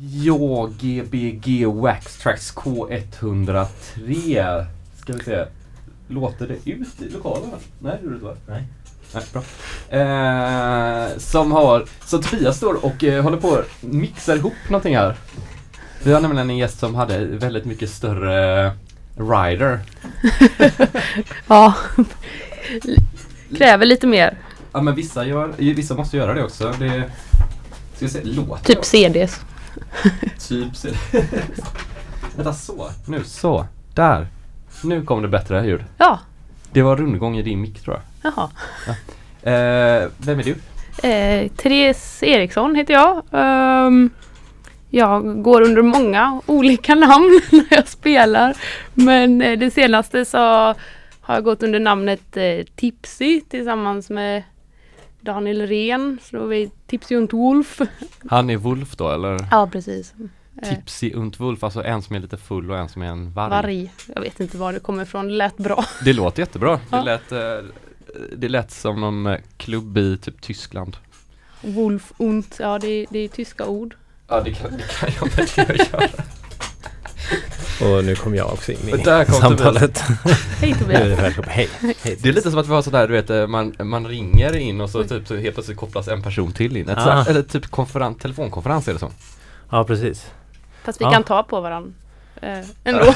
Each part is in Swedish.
Ja, GBG Wax Tracks K103. Ska vi se. Låter det ut i lokalen? Nej, det gjorde det inte va? Nej. Nej, bra. Eh, som har, så Tobias står och eh, håller på och mixar ihop någonting här. Vi har nämligen en gäst som hade väldigt mycket större eh, rider. Ja. Kräver lite mer. Ja men vissa, gör, vissa måste göra det också. Det, ska vi se, låter Typ CDs. Typ så. Vänta så, nu så, där. Nu kom det bättre ljud. Ja. Det var rundgång i din mick tror jag. Jaha. Eh, vem är du? Eh, Therese Eriksson heter jag. Ehm, jag går under många olika namn när jag spelar. Men eh, det senaste så har jag gått under namnet eh, Tipsy tillsammans med Daniel Ren. Så då är vi Tipsy und Wolf. Han är Wolf då eller? Ja precis. Eh, Tipsy und Wolf, alltså en som är lite full och en som är en varg. Varg. Jag vet inte var det kommer ifrån. Det lät bra. Det låter jättebra. Det Ja. lät, eh, det lät som någon eh, klubb i typ Tyskland. Wolf und. Ja det är, det är tyska ord. Ja det kan, det kan jag verkligen göra. Och nu kom jag också in i där kom samtalet. Hej är Tobias. Hej. Hej. Det är lite som att vi har sådär, du vet, eh, man, man ringer in och så typ så helt plötsligt kopplas en person till in. Ett Ah. eller typ konferens, telefonkonferens är det som. Ja, precis. Fast vi Ja. kan ta på varandra. Eh, ändå.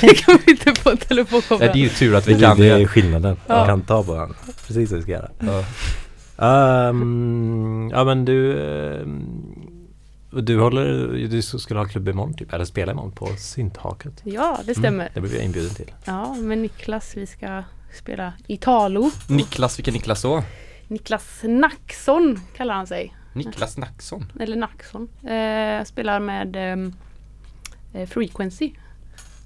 det kan vi inte på Nej, det är telefonkonferens. ju tur att vi Det, kan det är det. skillnaden. Ja. Man kan ta på varandra. Precis vad vi ska göra. Ja. Ehm, ja men du ehm, Du håller, du skulle ha klubb imorgon typ, eller spela imorgon på Synthaket. Ja, det stämmer. Mm, det blev jag inbjuden till. Ja, med Niklas vi ska spela Italo. Niklas, vilken Niklas då? Niklas Naxson kallar han sig. Niklas Naxson. Eller Naxson. Eh, spelar med ehm, eh, Frequency.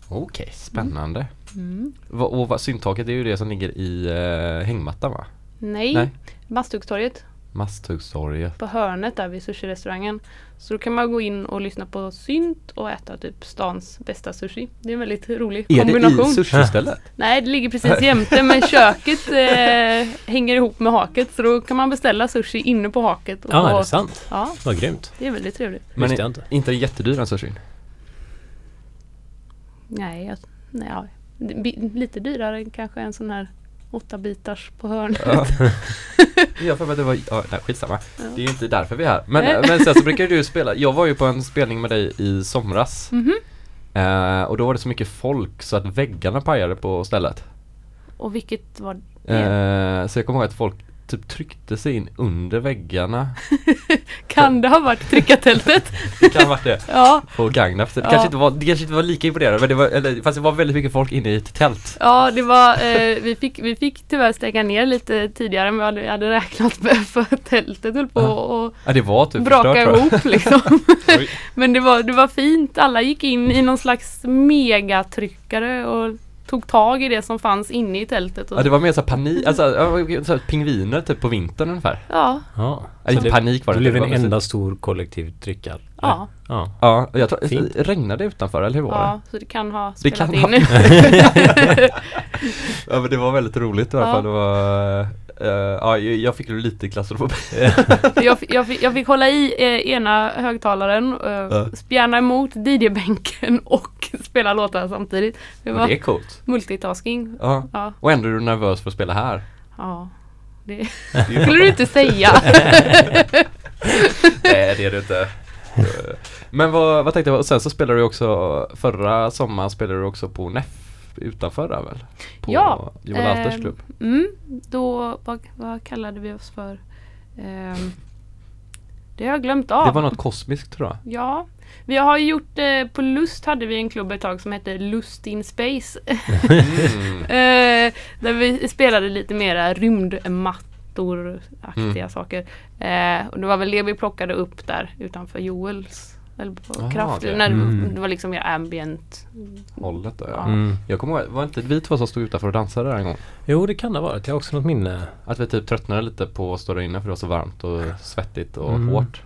Okej, spännande. Mm. Va- Och vad, syntaket är ju det som ligger i eh, hängmattan va? Nej, Nej. Masthuggstorget Masthuggstorget. på hörnet där vid sushi-restaurangen. Så då kan man gå in och lyssna på synt och äta typ stans bästa sushi. Det är en väldigt rolig Är det kombination. i sushi-stället? Nej, det ligger precis jämte men köket eh, hänger ihop med haket så då kan man beställa sushi inne på haket. Och Ja, är det sant? Ja, Vad grymt. det är väldigt trevligt. Men är- jag inte. Inte den jättedyra sushin? Nej, jag, nej lite dyrare än kanske en sån här åtta bitars på hörnet. Ja. Jag får att det var, ja, nej skitsamma. Ja. Det är ju inte därför vi är här. Men, Nej. men sen så brukar du spela, jag var ju på en spelning med dig i somras. Mhm. Eh, och då var det så mycket folk så att väggarna pajade på stället. Och vilket var det? Eh, så jag kommer ihåg att folk typ tryckte sig in under väggarna. Kan det ha varit tryckartältet? Det kan ha varit det. ja, På Gagnef. Det, Ja. kanske inte var, det kanske inte var lika imponerande men det var, eller, fast det var väldigt mycket folk inne i ett tält. ja det var, eh, vi, fick, vi fick tyvärr stänga ner lite tidigare än vad vi hade räknat med för tältet höll på och Ja det var typ braka förstört, ihop liksom. Men det var, det var fint, alla gick in i någon slags megatryckare och tog tag i det som fanns inne i tältet. Och, Ja det var mer så panik, alltså så här pingviner typ på vintern ungefär. ja, Ja. Inte det, panik var det. det blev det en enda stor kollektiv tryckare. ja, Ja. Ja, jag tror, Fint. det regnade utanför eller hur var ja, så det kan ha Det spelat kan in. det? Ja men det var väldigt roligt i alla Ja. fall. Det var, eh, ja, jag fick lite klaustrofobi. jag, fick- jag, fick, jag fick hålla i eh, ena högtalaren, eh, Ja. spjärna emot DJ-bänken och spela låtar samtidigt. Det var det är coolt. multitasking. Ja. Ja, Och ändå är du nervös för att spela här. ja. Det skulle du inte säga. Nej det är det inte. Eh, Men vad, vad tänkte jag, och sen så spelade du också, förra sommaren spelade du också på NEF utanför väl? På Ja, Johan Alters ehm, klubb. Mm, då, vad, vad kallade vi oss för? Ehm, det har jag glömt av. Det var något kosmiskt tror jag. Ja, vi har gjort, eh, på Lust hade vi en klubb ett tag som hette Lust in Space. Mm. Eh, där vi spelade lite mera rymdmattor-aktiga Mm. saker. Eh, och det var väl det vi plockade upp där utanför Joels. Eller på Aha, kraft. okej. När Mm. Det var liksom mer ambient. Hållet där ja. Mm. Jag kommer ihåg, var inte vi två som stod utanför och dansade där en gång? Jo, det kan det ha varit. Jag har också något minne. Att vi typ tröttnade lite på att stå där inne för det var så varmt och svettigt och Mm. hårt.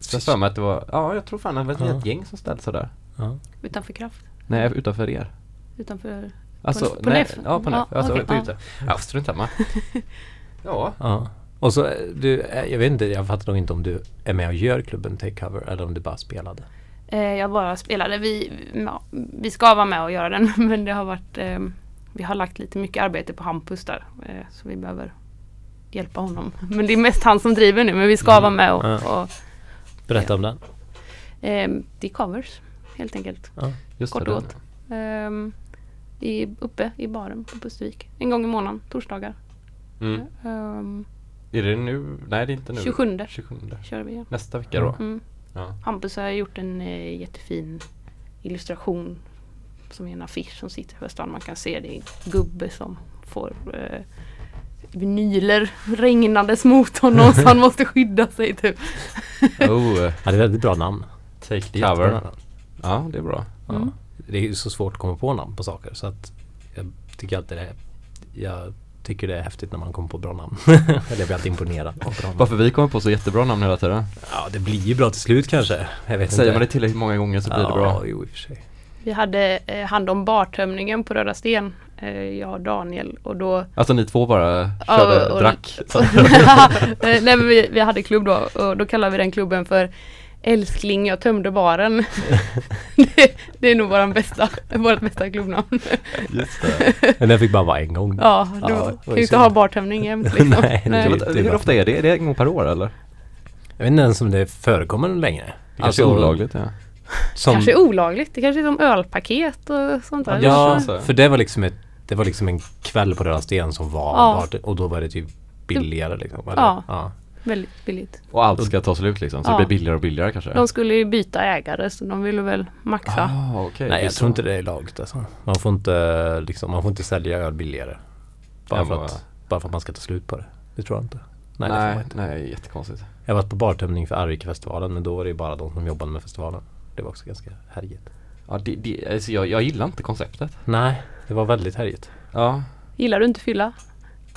Så jag för mig att det var, ja jag tror fan det var ett Ja. helt gäng som ställde sig där. Ja. Utanför kraft. Nej, utanför er. Utanför Alltså, på nej, NEF? Ja, på NEF. Ja, alltså, okej, på ja. ute. Ja, strunt samma. Ja, Ja. Och så, eh, du, eh, jag vet inte, jag fattar nog inte om du är med och gör klubben Takecover eller om du bara spelade. Eh, jag bara spelade. Vi, ja, vi ska vara med och göra den men det har varit eh, Vi har lagt lite mycket arbete på Hampus där eh, så vi behöver hjälpa honom. Men det är mest han som driver nu men vi ska Mm. vara med och, Ja. och Berätta om den. eh, Det är covers helt enkelt. Just Kort och gott. Ehm, i, uppe i baren på Pustervik. En gång i månaden, torsdagar. Mm. Är det nu? Nej det är inte nu. 27 27. kör vi igen. Nästa vecka då? Mm. Ja. Hampus har gjort en eh, jättefin illustration som är en affisch som sitter på stan. Man kan se det är en gubbe som får eh, vinyler regnandes mot honom så han måste skydda sig typ. Oh, Ja, det är väldigt bra namn. take jättebra cover. Ja det är bra. Ja. Mm. Det är ju så svårt att komma på namn på saker så att jag tycker alltid det är, jag tycker det är häftigt när man kommer på bra namn. Eller jag blir alltid imponerad av bra namn. Varför vi kommer på så jättebra namn hela tiden. Ja, det blir ju bra till slut kanske. Jag vet Säger inte. man det tillräckligt många gånger så blir det ja, bra. jo i och för sig. Vi hade eh, hand om bartömningen på Röda Sten. Eh, jag och Daniel och då Alltså ni två bara Ja, körde, och- drack. Eh, Nej men vi, vi hade klubb då och då kallade vi den klubben för Älskling jag tömde baren. det, det är nog våran bästa, vårt bästa klubbnamn. Just det. Men den fick bara vara en gång. Ja, det Ja, var, kan ju inte ha bartömning jämt liksom. Nej, det Nej. är det är hur ofta är det? Är det en gång per år eller? Jag vet inte ens om det förekommer längre. Det Alltså kanske- olagligt ja. Som, Kanske olagligt, det kanske är som ölpaket och sånt där. Ja, så. för det var liksom ett, det var liksom en kväll på Röda Sten som var Ja. bara, och då var det typ billigare liksom. Eller? Ja. ja. Väldigt billigt. Och allt ska ta slut liksom. Så Ja. det blir billigare och billigare kanske? De skulle ju byta ägare så de ville väl maxa. Ah, okej. Nej jag tror inte det är lagligt alltså. Man får inte, liksom, man får inte sälja öl billigare. Bara, Ja, för att, bara för att man ska ta slut på det. Det tror jag inte. Nej, det får man Nej, inte. nej, jättekonstigt. Jag var på bartömning för Arvikafestivalen men då var det ju bara de som jobbade med festivalen. Det var också ganska härjigt. Ja, det, det, alltså jag, jag gillar inte konceptet. Nej, det var väldigt härjigt. Ja. Gillar du inte fylla?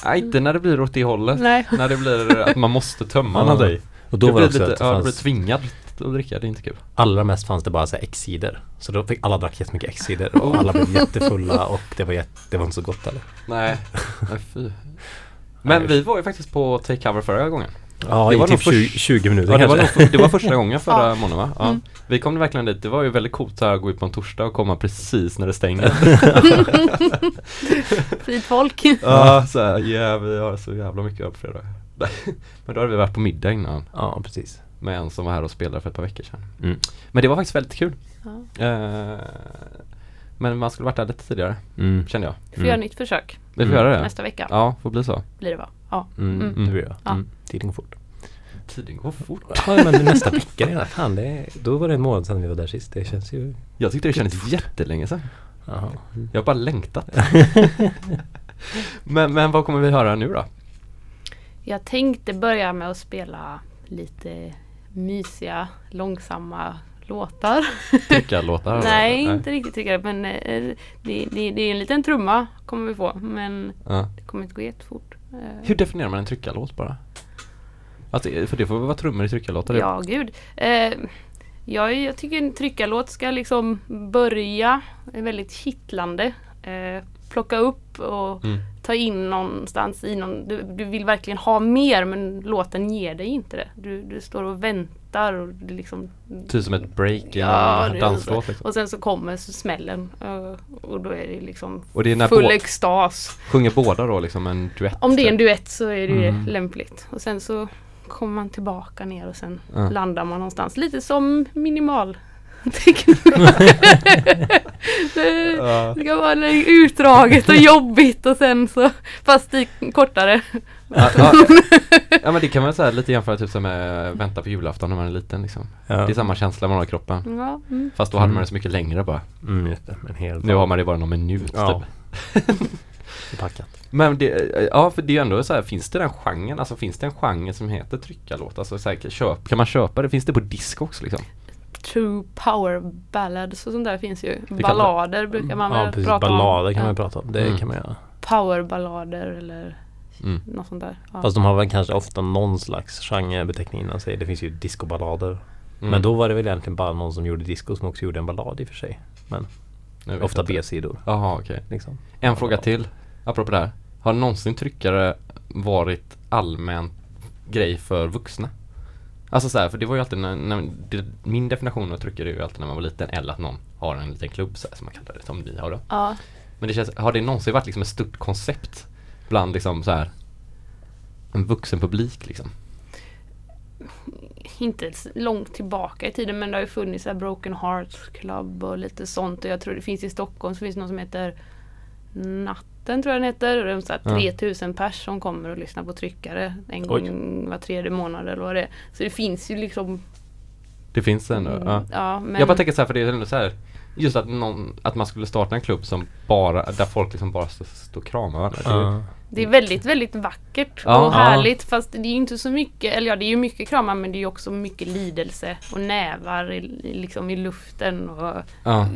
Nej, inte när det blir åt det hållet. Nej. När det blir att man måste tömma Ja. någonting. Och då det var det också lite, att det ja, blir tvingad att dricka, det är inte kul. allra mest fanns det bara så här X-sidor. Så då fick alla drack jättemycket X-sidor och alla blev jättefulla och det var, jätte, det var inte så gott heller. Nej, nej fy. Men vi var ju faktiskt på Take Cover förra gången. Ja, Det i var typ nog 20, först- 20 minuter Ja, det, var nog, det var första gången förra Ja. månaden va? Ja. Mm. Vi kom verkligen dit, det var ju väldigt coolt att gå ut på en torsdag och komma precis när det stänger. Fint folk. Ja, så här, yeah, vi har så jävla mycket på fredag. Men då hade vi varit på middag innan Ja, precis. med en som var här och spelade för ett par veckor sedan. Mm. Men det var faktiskt väldigt kul. Ja. Eh, men man skulle varit där lite tidigare, Mm. kände jag. Vi får göra nytt försök Vi får Mm. göra det? nästa vecka. Ja, får bli så. Blir det va? Ja. Mm, Mm. det blir jag. Ja. Mm. Tiden går fort. Tiden går fort. Ja, men nästa vecka redan. Fan, det då var det en månad sedan vi var där sist. Det känns ju... Jag tyckte det kändes jättelänge sedan. Jaha. Jag har bara längtat. men, men vad kommer vi höra nu då? Jag tänkte börja med att spela lite mysiga, långsamma låtar. Tryckarlåtar? Nej, inte riktigt jag. Men eh, det, det, det är en liten trumma kommer vi få. Men Ja. det kommer inte gå jättefort. Eh, Hur definierar man en tryckarlåt bara? Alltså, för det får vara trummor i tryckarlåtar? Ja, gud. Eh, jag, jag tycker en tryckarlåt ska liksom börja väldigt kittlande. Eh, plocka upp och Mm. ta in någonstans i någon, du, du vill verkligen ha mer men låten ger dig inte det. Du, du står och väntar och det liksom Typ som ett break i Ja, en danslåt liksom. Och sen så kommer så smällen eh, och då är det liksom Och det är full extas. Sjunger båda då liksom en duett? Om det är en typ? duett så är det Mm. lämpligt. Och sen så kommer man tillbaka ner och sen Ja. landar man någonstans. Lite som minimal. Det, kan vara utdraget och jobbigt och sen så fast i kortare. Ja, ja, ja men det kan man säga lite jämföra typ som med vänta på julafton när man är liten liksom. Ja. Det är samma känsla man har i kroppen. Ja, mm. Fast då hade Mm. man det så mycket längre bara. Mm, just det. En hel Nu har man det bara någon minut Ja. typ. packat. Men det, ja för det är ju ändå så här, finns det den genren, alltså finns det en genre som heter tryckarlåt? Alltså så här, köp, kan man köpa det? Finns det på disco också liksom? True power ballads och sånt där finns ju. Ballader brukar man Ja, väl precis. prata Ballader om. kan man prata om. Det Mm. kan man göra. Powerballader eller Mm. något sånt där. Ja. Fast de har väl kanske ofta någon slags genrebeteckning innan sig. Det finns ju discoballader. Mm. Men då var det väl egentligen bara någon som gjorde disco som också gjorde en ballad i och för sig. Men ofta. B-sidor. Jaha okej. Liksom. En fråga till, apropå det här. Har någonsin tryckare varit allmänt grej för vuxna. Alltså så här, för det var ju alltid när, när det, min definition av tryckare är ju alltid när man var liten eller att någon har en liten klubb så här, som man kallar det, som ni har då. Ja. Men det känns, har det någonsin varit liksom ett stort koncept bland liksom så här en vuxen publik liksom? Inte långt tillbaka i tiden men det har ju funnits så här Broken Hearts Club och lite sånt. Och jag tror det finns i Stockholm så finns det någon som heter Natten tror jag den heter. Och det är så här Ja. 3000 pers som kommer och lyssnar på tryckare en Oj. gång var tredje månad eller vad det är. Så det finns ju liksom Det finns ändå, mm, ja. ja, men Jag bara tänker så här för det är ändå så här Just att, någon, att man skulle starta en klubb som bara, där folk liksom bara står stå och kramar varandra. Det är Ja. Väldigt, väldigt vackert Ja. och härligt fast det är ju inte så mycket, eller ja det är ju mycket kramar men det är ju också mycket lidelse och nävar i, liksom i luften och Ja.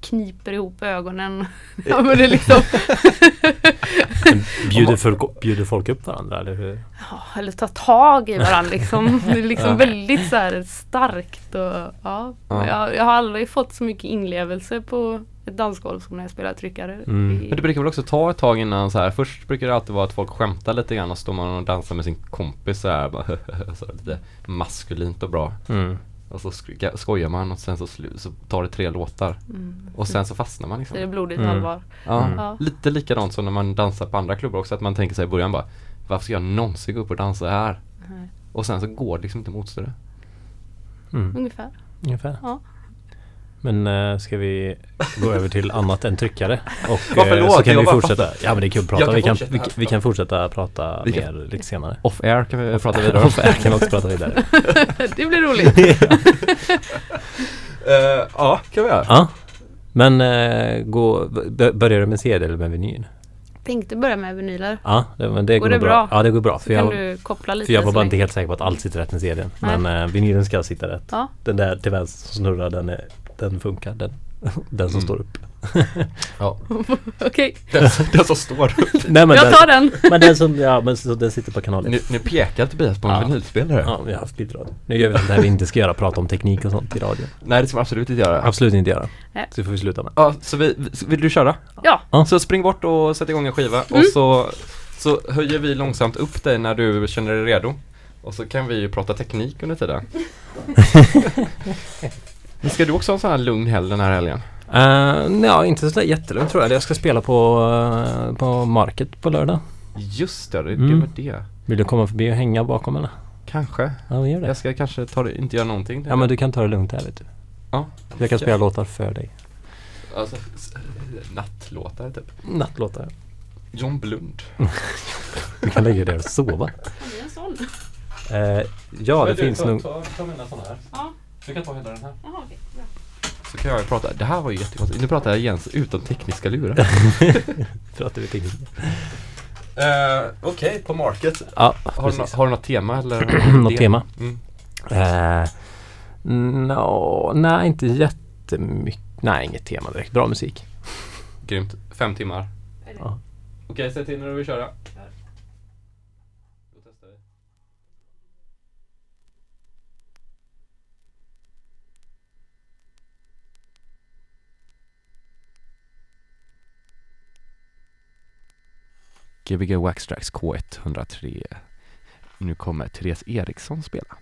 kniper ihop ögonen. ja men det är liksom, Bjuder, folk, bjuder folk upp varandra eller hur? ja, eller ta tag i varandra liksom. Det är liksom Ja. väldigt så här starkt och ja. Ja. Jag, jag har aldrig fått så mycket inlevelse på ett dansgolv som när jag spelar tryckare. Mm. I- Men det brukar väl också ta ett tag innan så här. Först brukar det alltid vara att folk skämtar lite grann och står man och dansar med sin kompis så här, bara, så här lite maskulint och bra. Mm. Och så skojar man och sen så, så tar det tre låtar. Mm. Och sen så fastnar man Så liksom. är det blodigt Mm. allvar. Ja, Mm. Ja. lite likadant som när man dansar på andra klubbar också. Att man tänker sig i början bara Varför ska jag någonsin gå upp och dansa här? Och sen så går det liksom inte motstå det. Mm. Ungefär. Ungefär. Ja. Men äh, ska vi gå över till annat än tryckare? Och Ja, eh, förlåt, så kan vi bara fortsätta. Ja men det är kul att prata. Kan Vi kan, fortsätta vi, vi kan fortsätta prata Vi kan- mer lite senare. Off air kan vi prata vidare om. Off air kan vi också prata vidare. det blir roligt. Eh, ja, kan vi göra. Ja. Men äh, gå, börjar du med CD eller med vinyl? Tänkte börja med vinyler. Ja, det, men det Går går, det bra. bra? Ja, det går bra. Så För kan jag, du koppla lite. för jag var bara inte helt säker på att allt sitter rätt med CDn. Nej. Men äh, vinylen ska sitta rätt. Ja. Den där till vänster som snurrar, den, är, den funkar. Den, den som Mm. står upp. Ja. Okej, Den, den som står upp. Nej men jag den, tar den. men den som, ja men så den sitter på kanalen. Nu, nu pekar Tobias på en Ja. vinylspelare. Ja, vi har haft bildradio. Nu gör vi sånt här vi inte ska göra, prata om teknik och sånt i radio. Nej, det ska man absolut inte göra. Absolut inte göra. Nej. Så det får vi sluta med. Ja, så vi, vill du köra? Ja, Ja. Så spring bort och sätt igång en skiva och så, så höjer vi långsamt upp dig när du känner dig redo. Och så kan vi ju prata teknik under tiden. Men ska du också ha en sån här lugn helg den här helgen? Uh, ja, inte sådär jättelugnt tror jag. Jag ska spela på, eh, på Market på lördag. Just det, det, Mm. var det. Vill du komma förbi och hänga bakom eller? Kanske. Ja, men gör det. Jag ska kanske ta det, inte göra någonting. Ja, men du kan ta det lugnt här vet du. Ja. Jag kan spela låtar för dig. Alltså, nattlåtar typ. Nattlåtar. John Blund. Du kan lägga dig där och sova. det är en sån. Eh, ja, det finns nog... Ta, ta mina såna här. Ja, Du kan ta hela den här. jaha, okej. bra. Så kan jag prata. Det här var ju jättekonstigt. Nu pratar jag Jens utan tekniska lurar. Pratar vi teknik. uh, Okej, på Market. Ja, Har du, har du något tema eller? Något tema? Mm. Eh, no, nej, inte jättemycket. Nej, inget tema direkt. Bra musik. Grymt. Fem timmar. Ja. Okej, säg till när du vill köra. Då testar vi. Gbg Waxtrax K103. Nu kommer Therese Eriksson spela.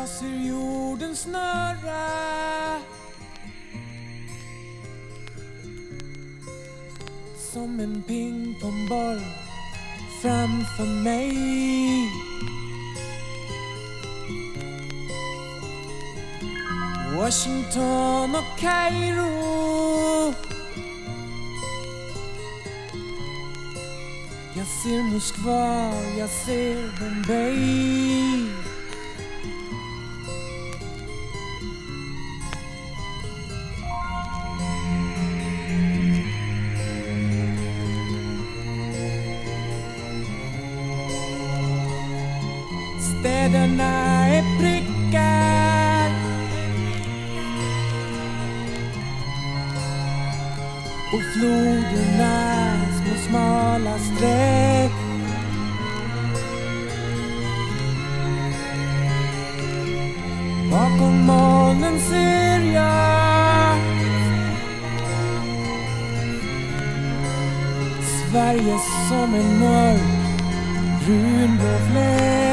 Jag ser jorden snurra Som en pingpongboll framför mig. Washington och Kairo Jag ser Moskva, jag ser Bombay. sidorna, små smala streck. Bakom molnen ser jag Sverige som en mörk brunblå fläck.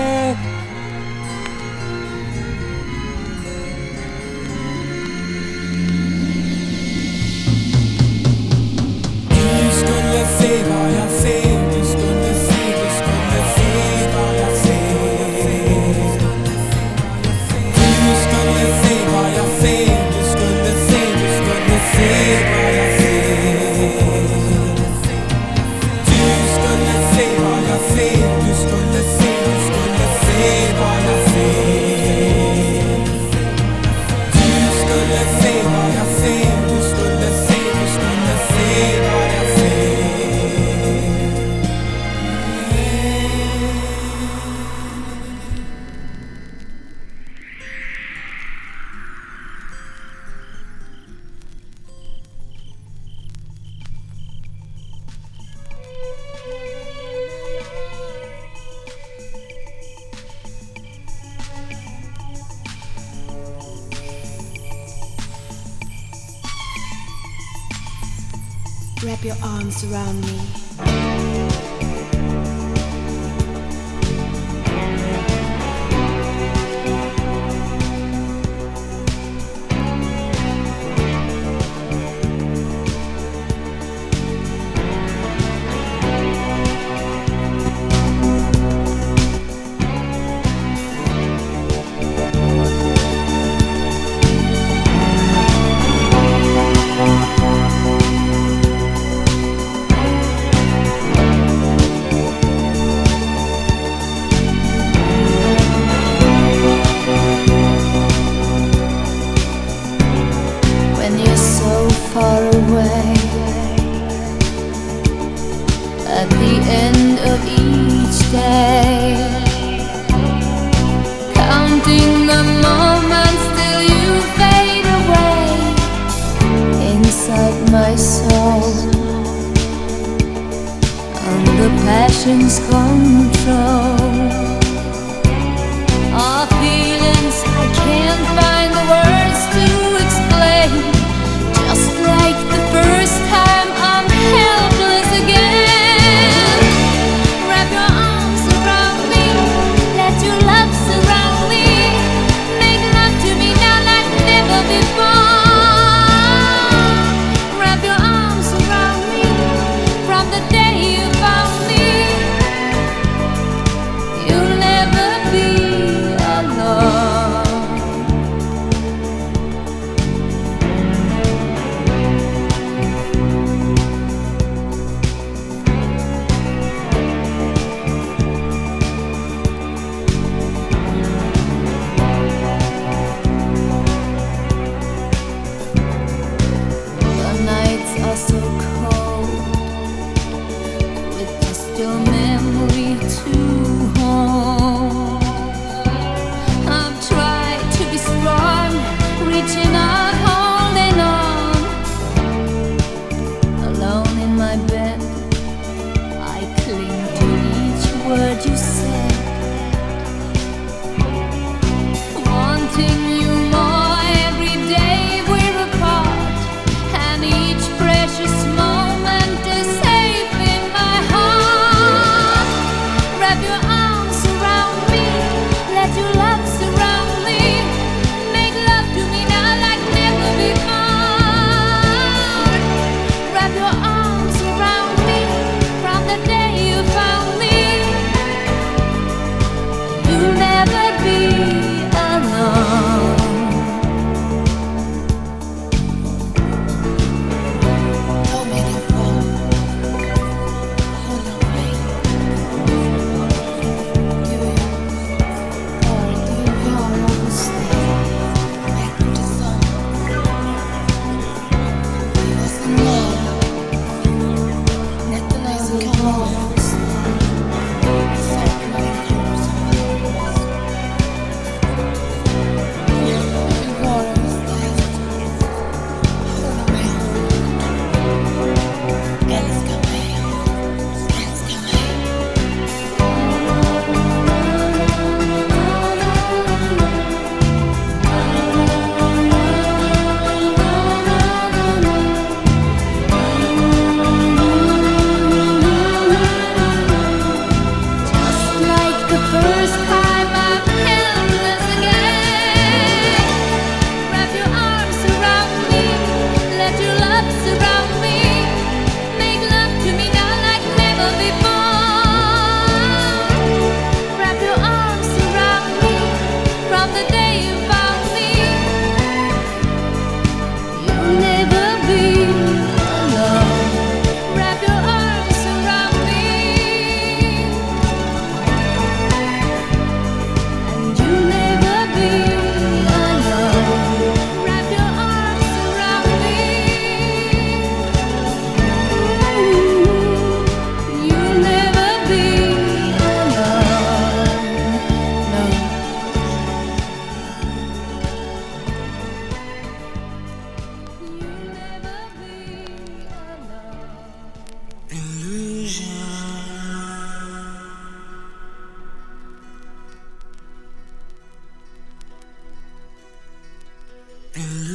Mm.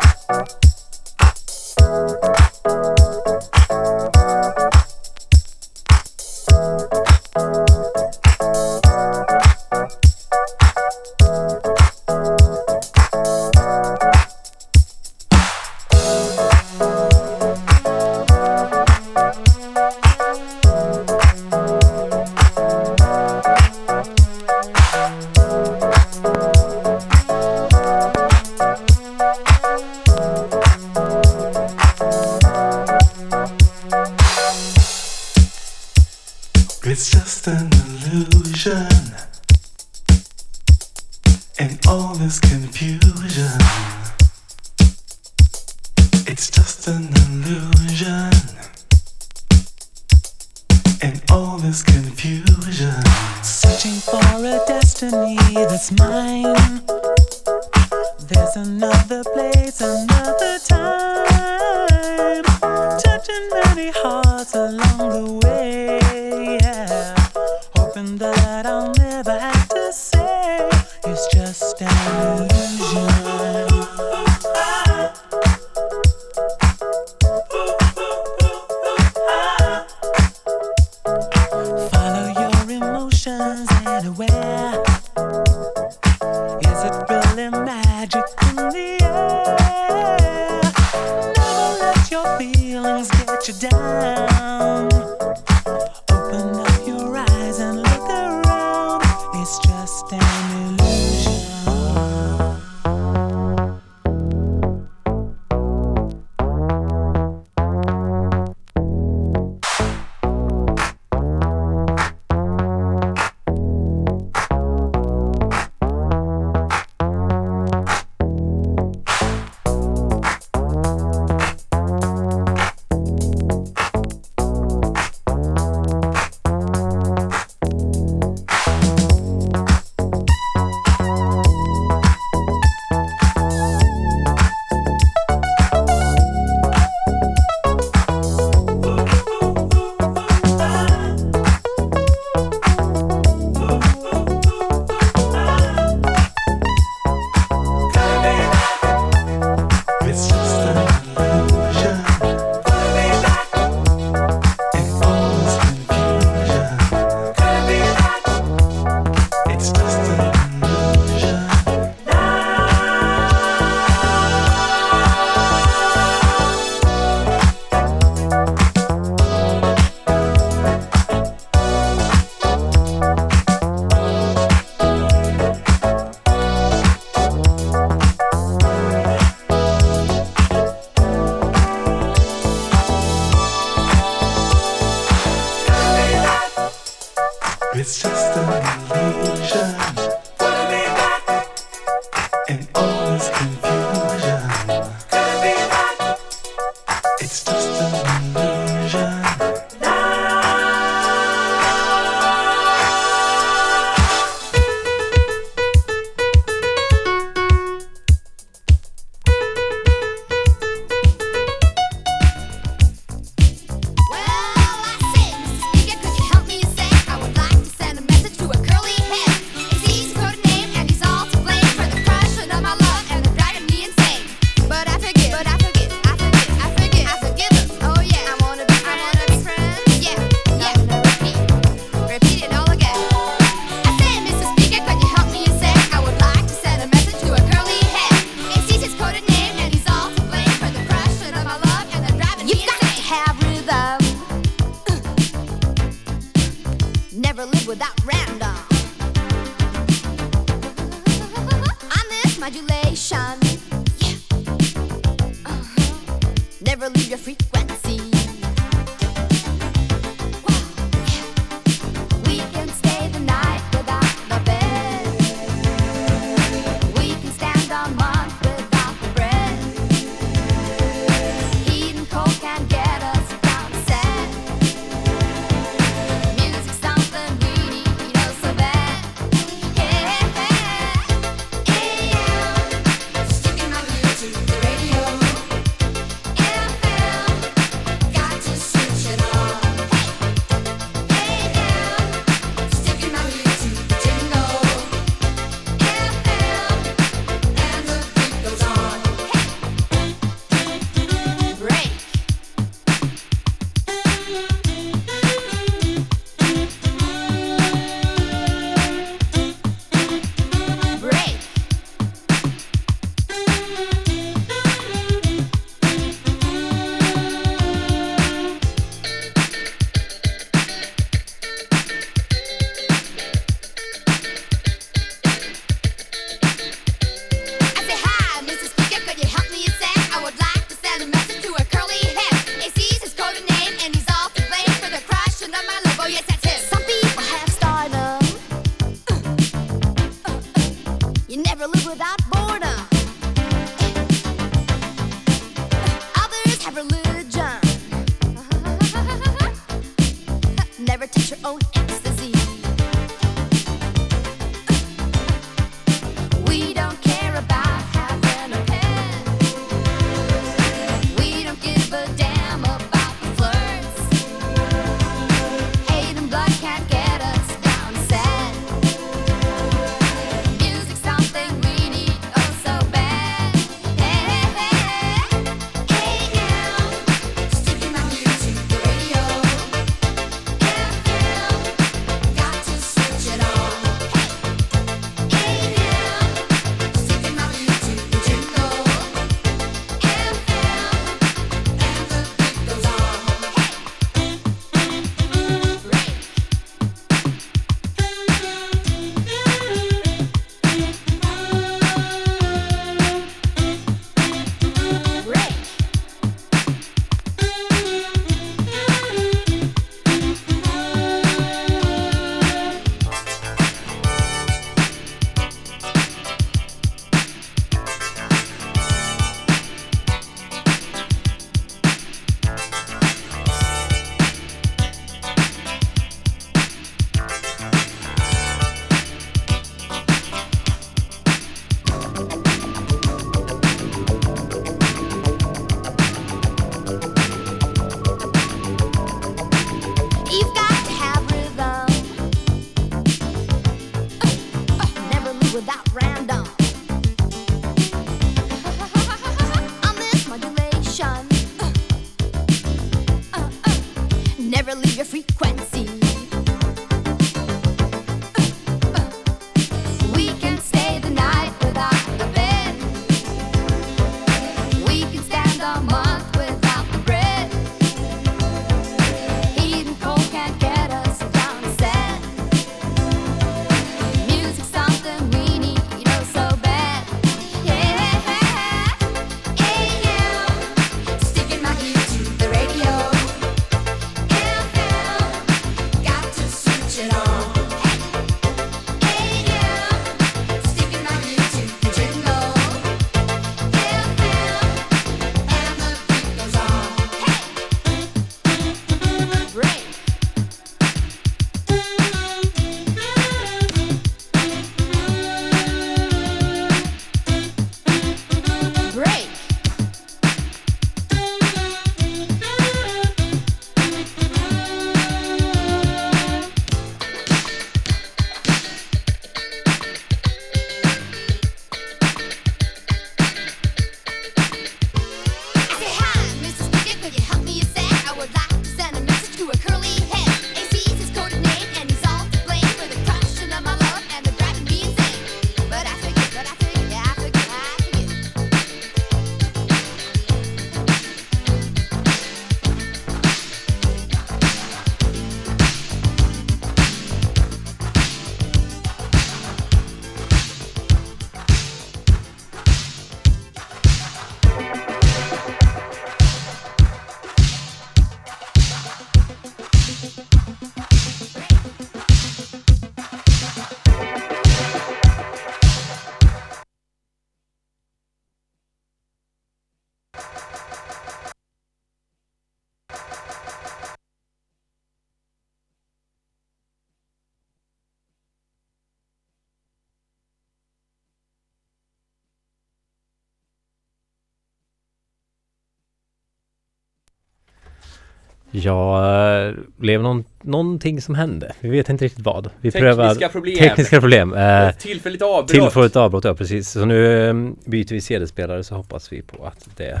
Ja, eh, blev någon, någonting som hände. Vi vet inte riktigt vad. Vi Tekniska prövar problem. tekniska problem. Eh, Tillfälligt avbrott. Tillfälligt avbrott, ja precis. Så nu eh, byter vi CD-spelare så hoppas vi på att det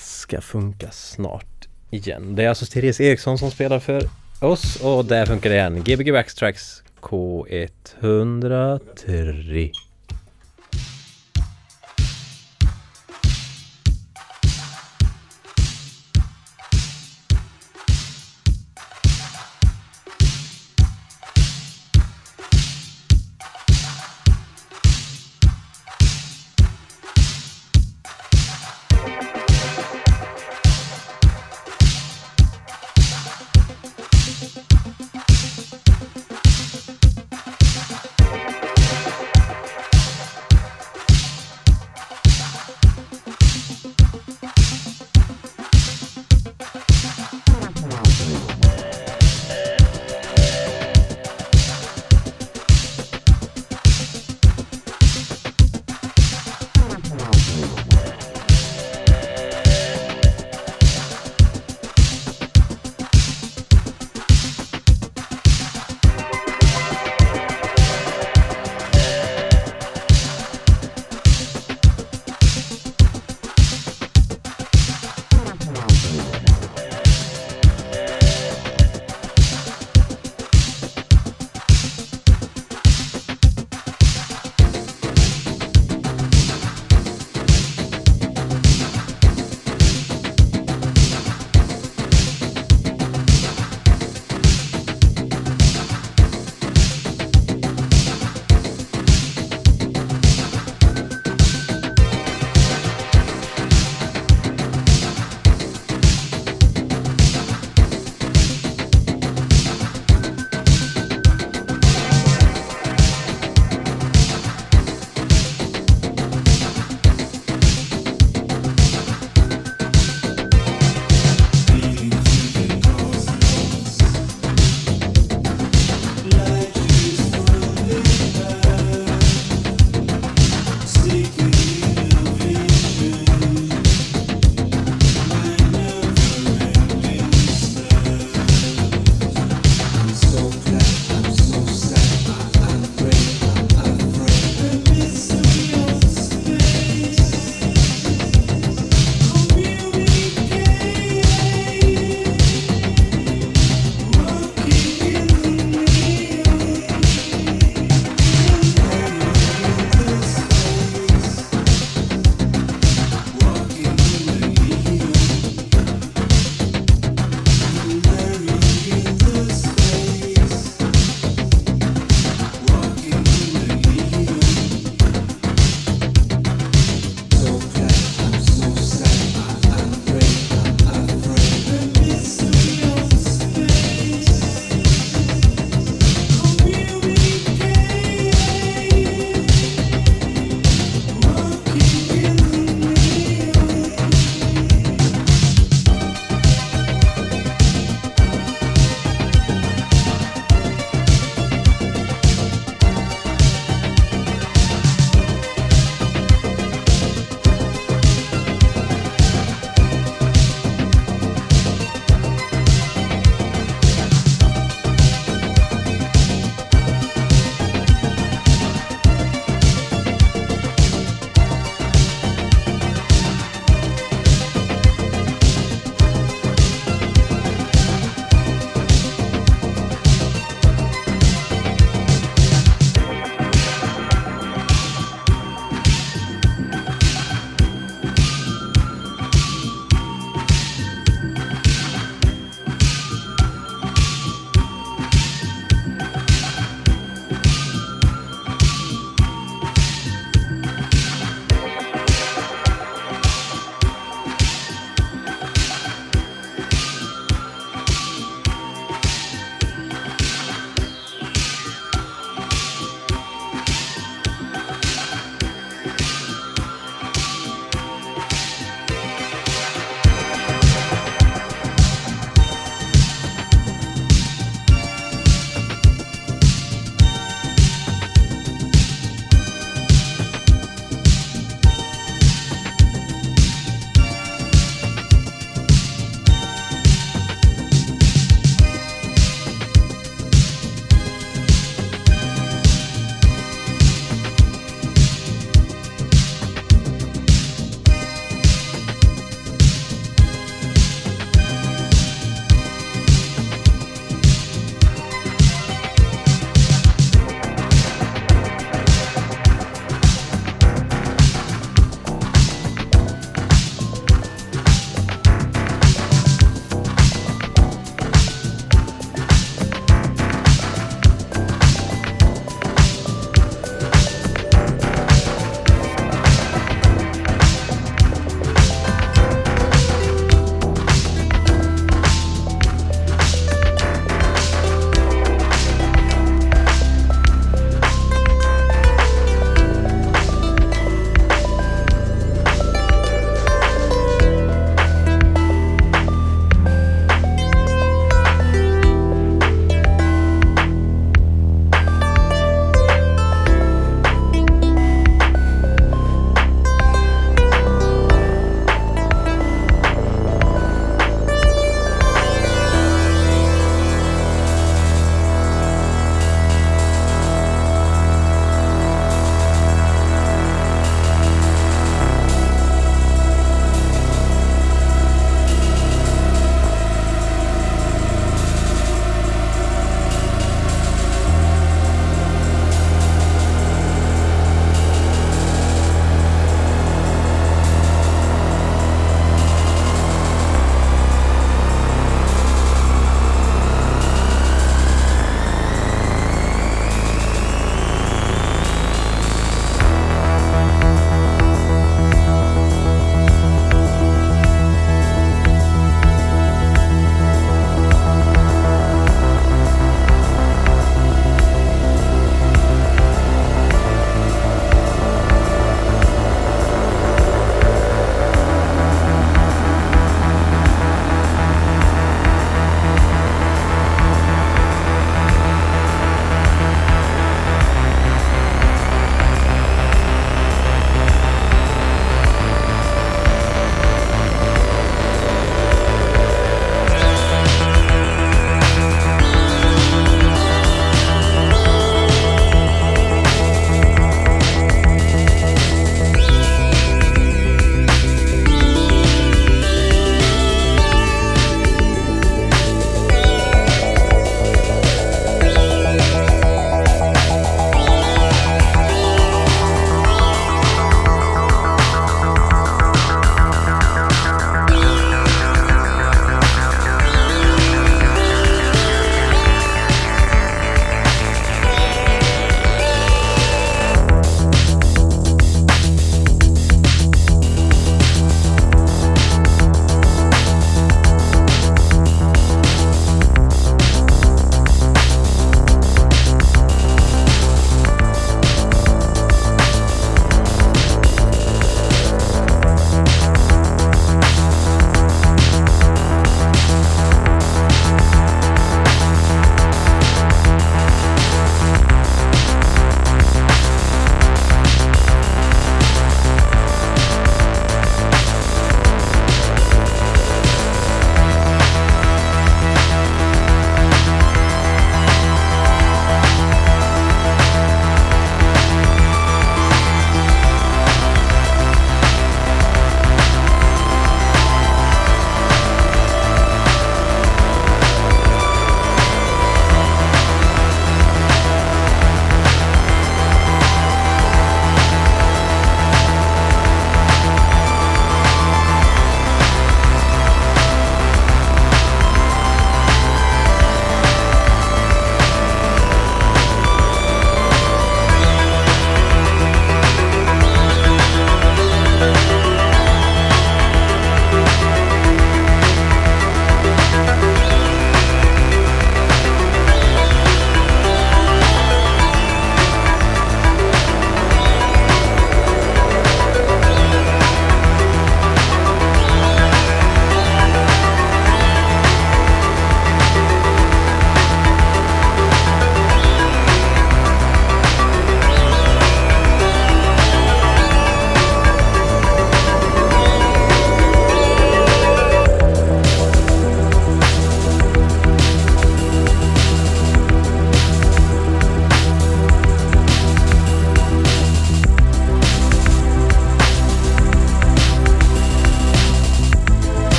ska funka snart igen. Det är alltså Therese Eriksson som spelar för oss och där funkar det igen. Gbg Backtracks K103.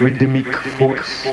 Rhythmic force.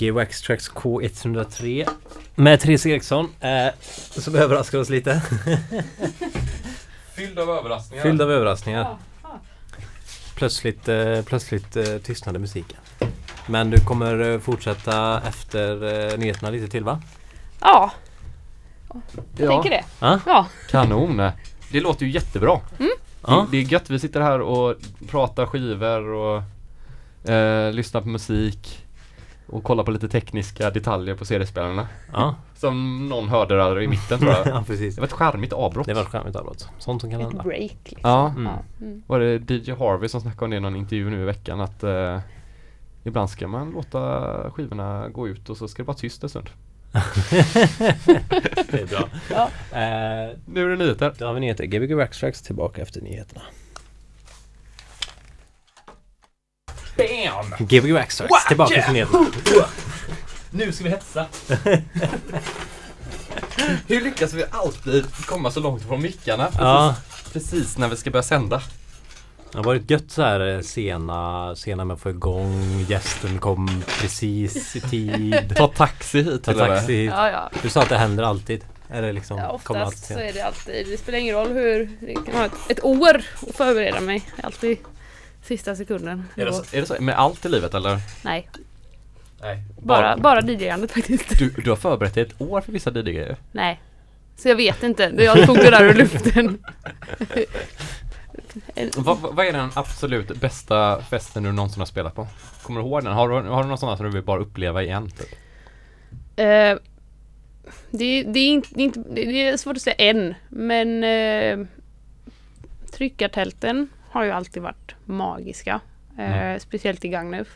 Takt. Gbg Waxtrax K103 med Therese Eriksson eh, som överraskar oss lite. Fylld av överraskningar. Fylld av överraskningar. Plötsligt, eh, plötsligt eh, tystnade musiken. Men du kommer eh, fortsätta efter eh, nyheterna lite till va? Ja, jag Ja. tänker det. Ja. Ja. Kanon! Det låter ju jättebra. Ja. Det, det är gött, vi sitter här och pratar skivor och eh, lyssnar på musik och kollar på lite tekniska detaljer på CD-spelarna. Ja, Som någon hörde där i mitten tror jag. ja precis. Det var ett charmigt avbrott. Det var ett charmigt avbrott. Sånt som kan Ett hända. break. Liksom. Ja, Mm. Mm. var det DJ Harvey som snackade om det i någon intervju nu i veckan att eh, ibland ska man låta skivorna gå ut och så ska det vara tyst en stund. det är bra. Ja. Eh, Nu är det nyheter. då har vi nyheter. Gbg Waxtrax tillbaka efter nyheterna. Bam! Gbg Waxtrax tillbaka efter nyheterna. Nu ska vi hetsa! Hur lyckas vi alltid komma så långt från mickarna precis, Ja, precis när vi ska börja sända? det har varit gött så här eh, sena, sena med att få igång. Gästen kom precis i tid. Ta taxi hit Ta eller? taxi hit. Ja, ja. Du sa att det händer alltid. Är det liksom, ja kommer alltid oftast så är det alltid, det spelar ingen roll hur, det kan ha ett, ett år att förbereda mig. Alltid sista sekunden. Är det, så, är det så med allt i livet eller? Nej, Nej. bara, bara DJ-andet faktiskt. Du, du har förberett dig ett år för vissa DJ-grejer? Nej. Så jag vet inte. Jag tog det där ur luften. En- Vad, vad är den absolut bästa festen du någonsin har spelat på? Kommer du ihåg den? Har du, har du någon sån som du vill bara uppleva igen? Typ? Eh, det, det, är inte, det, är inte, det är svårt att säga än, men eh, tryckartälten har ju alltid varit magiska. Eh, Mm. Speciellt i Gagnef.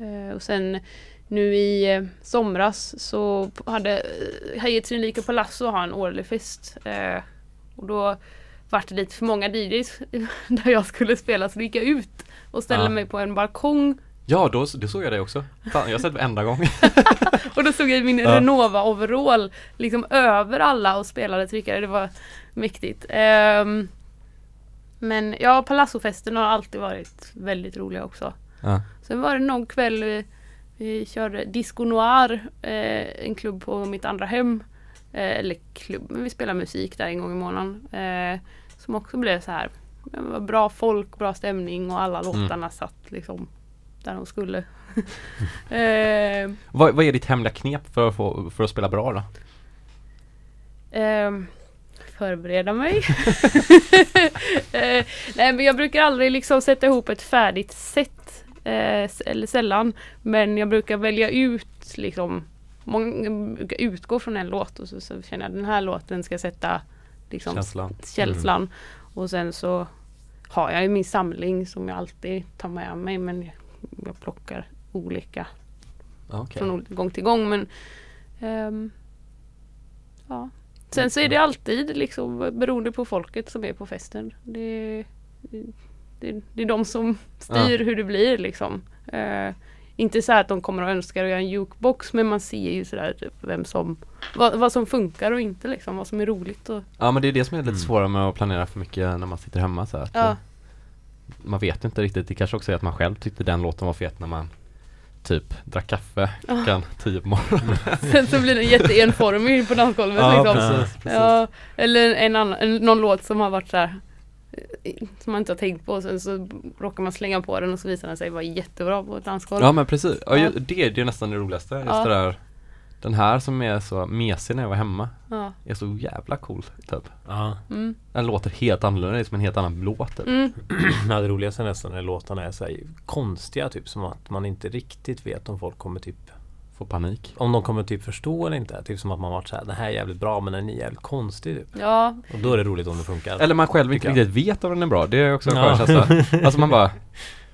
Eh, och sen nu i eh, somras så hade eh, Hayat Synlika Palazzo har en årlig fest. Eh, och då vart det lite för många DJs där jag skulle spela så gick jag ut och ställde Ja. mig på en balkong Ja, då, då såg jag det också. Fan, jag har sett det varenda gång. Och då stod jag i min Ja. Renova overall liksom över alla och spelade tryckare. Det var mäktigt. Ehm, men ja, Palazzofesten har alltid varit väldigt roliga också. Ja. Sen var det någon kväll vi, vi körde Disco Noir, eh, en klubb på mitt andra hem. Eh, eller klubb, men vi spelar musik där en gång i månaden. Eh, som också blev så här. Det var bra folk, bra stämning och alla låtarna satt liksom där de skulle. eh, Vad, vad är ditt hemliga knep för att, få, för att spela bra då? Ehm, förbereda mig. eh, nej men jag brukar aldrig liksom sätta ihop ett färdigt set. Eh, eller sällan. Men jag brukar välja ut liksom. Många brukar utgå från en låt och så, så känner jag den här låten ska sätta liksom, Känslan. känslan. Och sen så har jag ju min samling som jag alltid tar med mig men jag, jag plockar olika Okej. från gång till gång men ehm, ja. Sen så är det alltid liksom beroende på folket som är på festen. Det, det, det är de som styr hur det blir liksom. Eh, inte så här att de kommer och önskar att göra en jukebox men man ser ju sådär typ vem som vad, vad som funkar och inte liksom, vad som är roligt och Ja men det är det som är lite Mm. svårare med att planera för mycket när man sitter hemma så här, att, ja. Man vet inte riktigt, det kanske också är att man själv tyckte den låten var fet när man Typ drack kaffe klockan tio på morgonen Sen så blir den jätteenformig på dansgolvet liksom. precis, precis. Ja, eller en annan, någon låt som har varit så här eh, som man inte har tänkt på och sen så råkar man slänga på den och så visar den sig vara jättebra på ett dansgolv. Ja men precis, ja, Ja. det är det är nästan det roligaste, just Ja. det där Den här som är så mesig när jag var hemma Ja. är så jävla cool typ Ja. Mm. Den låter helt annorlunda, det är som en helt annan låt typ. Mm. Ja, det roligaste nästan när låtarna är så här konstiga typ som att man inte riktigt vet om folk kommer typ Får panik. Om de kommer typ förstå eller inte. Typ som att man varit såhär, det här är jävligt bra men den är jävligt konstig typ. Ja, Och då är det roligt om det funkar. Eller man själv inte riktigt vet om den är bra, det är också en Ja. skön känsla. Alltså man bara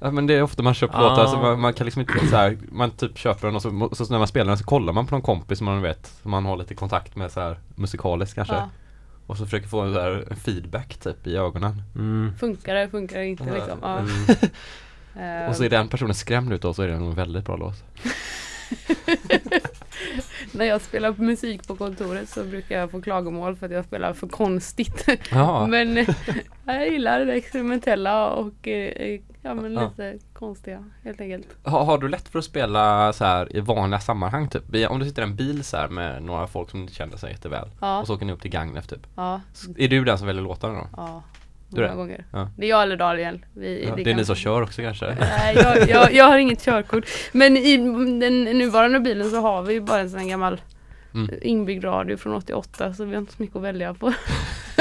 Ja men det är ofta man köper Ja. låtar, så man, man kan liksom inte så här, man typ köper den och så, och så när man spelar den så kollar man på någon kompis som man vet, som man har lite kontakt med så här musikaliskt kanske. ja. Och så försöker få en, så här, feedback typ i ögonen. Mm. Funkar det, funkar det inte liksom. Ja. Mm. Och så är den personen skrämd ut och så är det nog en väldigt bra låt. När jag spelar musik på kontoret så brukar jag få klagomål för att jag spelar för konstigt. Ja. men jag gillar det experimentella och eh, ja, men Ja. lite konstiga helt enkelt. Har, har du lätt för att spela så här i vanliga sammanhang typ? Om du sitter i en bil så här med några folk som inte känner sig jätteväl Ja, och så åker ni upp till Gagnef typ. ja, Är du den som väljer låtarna då? ja. Du är Många det? gånger. Ja. Det är jag eller Daniel. Vi, Ja, det är kan- ni som kör också kanske? Nej, jag, jag, jag har inget körkort. Men i den nuvarande bilen så har vi ju bara en sån här gammal Mm. inbyggd radio från 88 så vi har inte så mycket att välja på.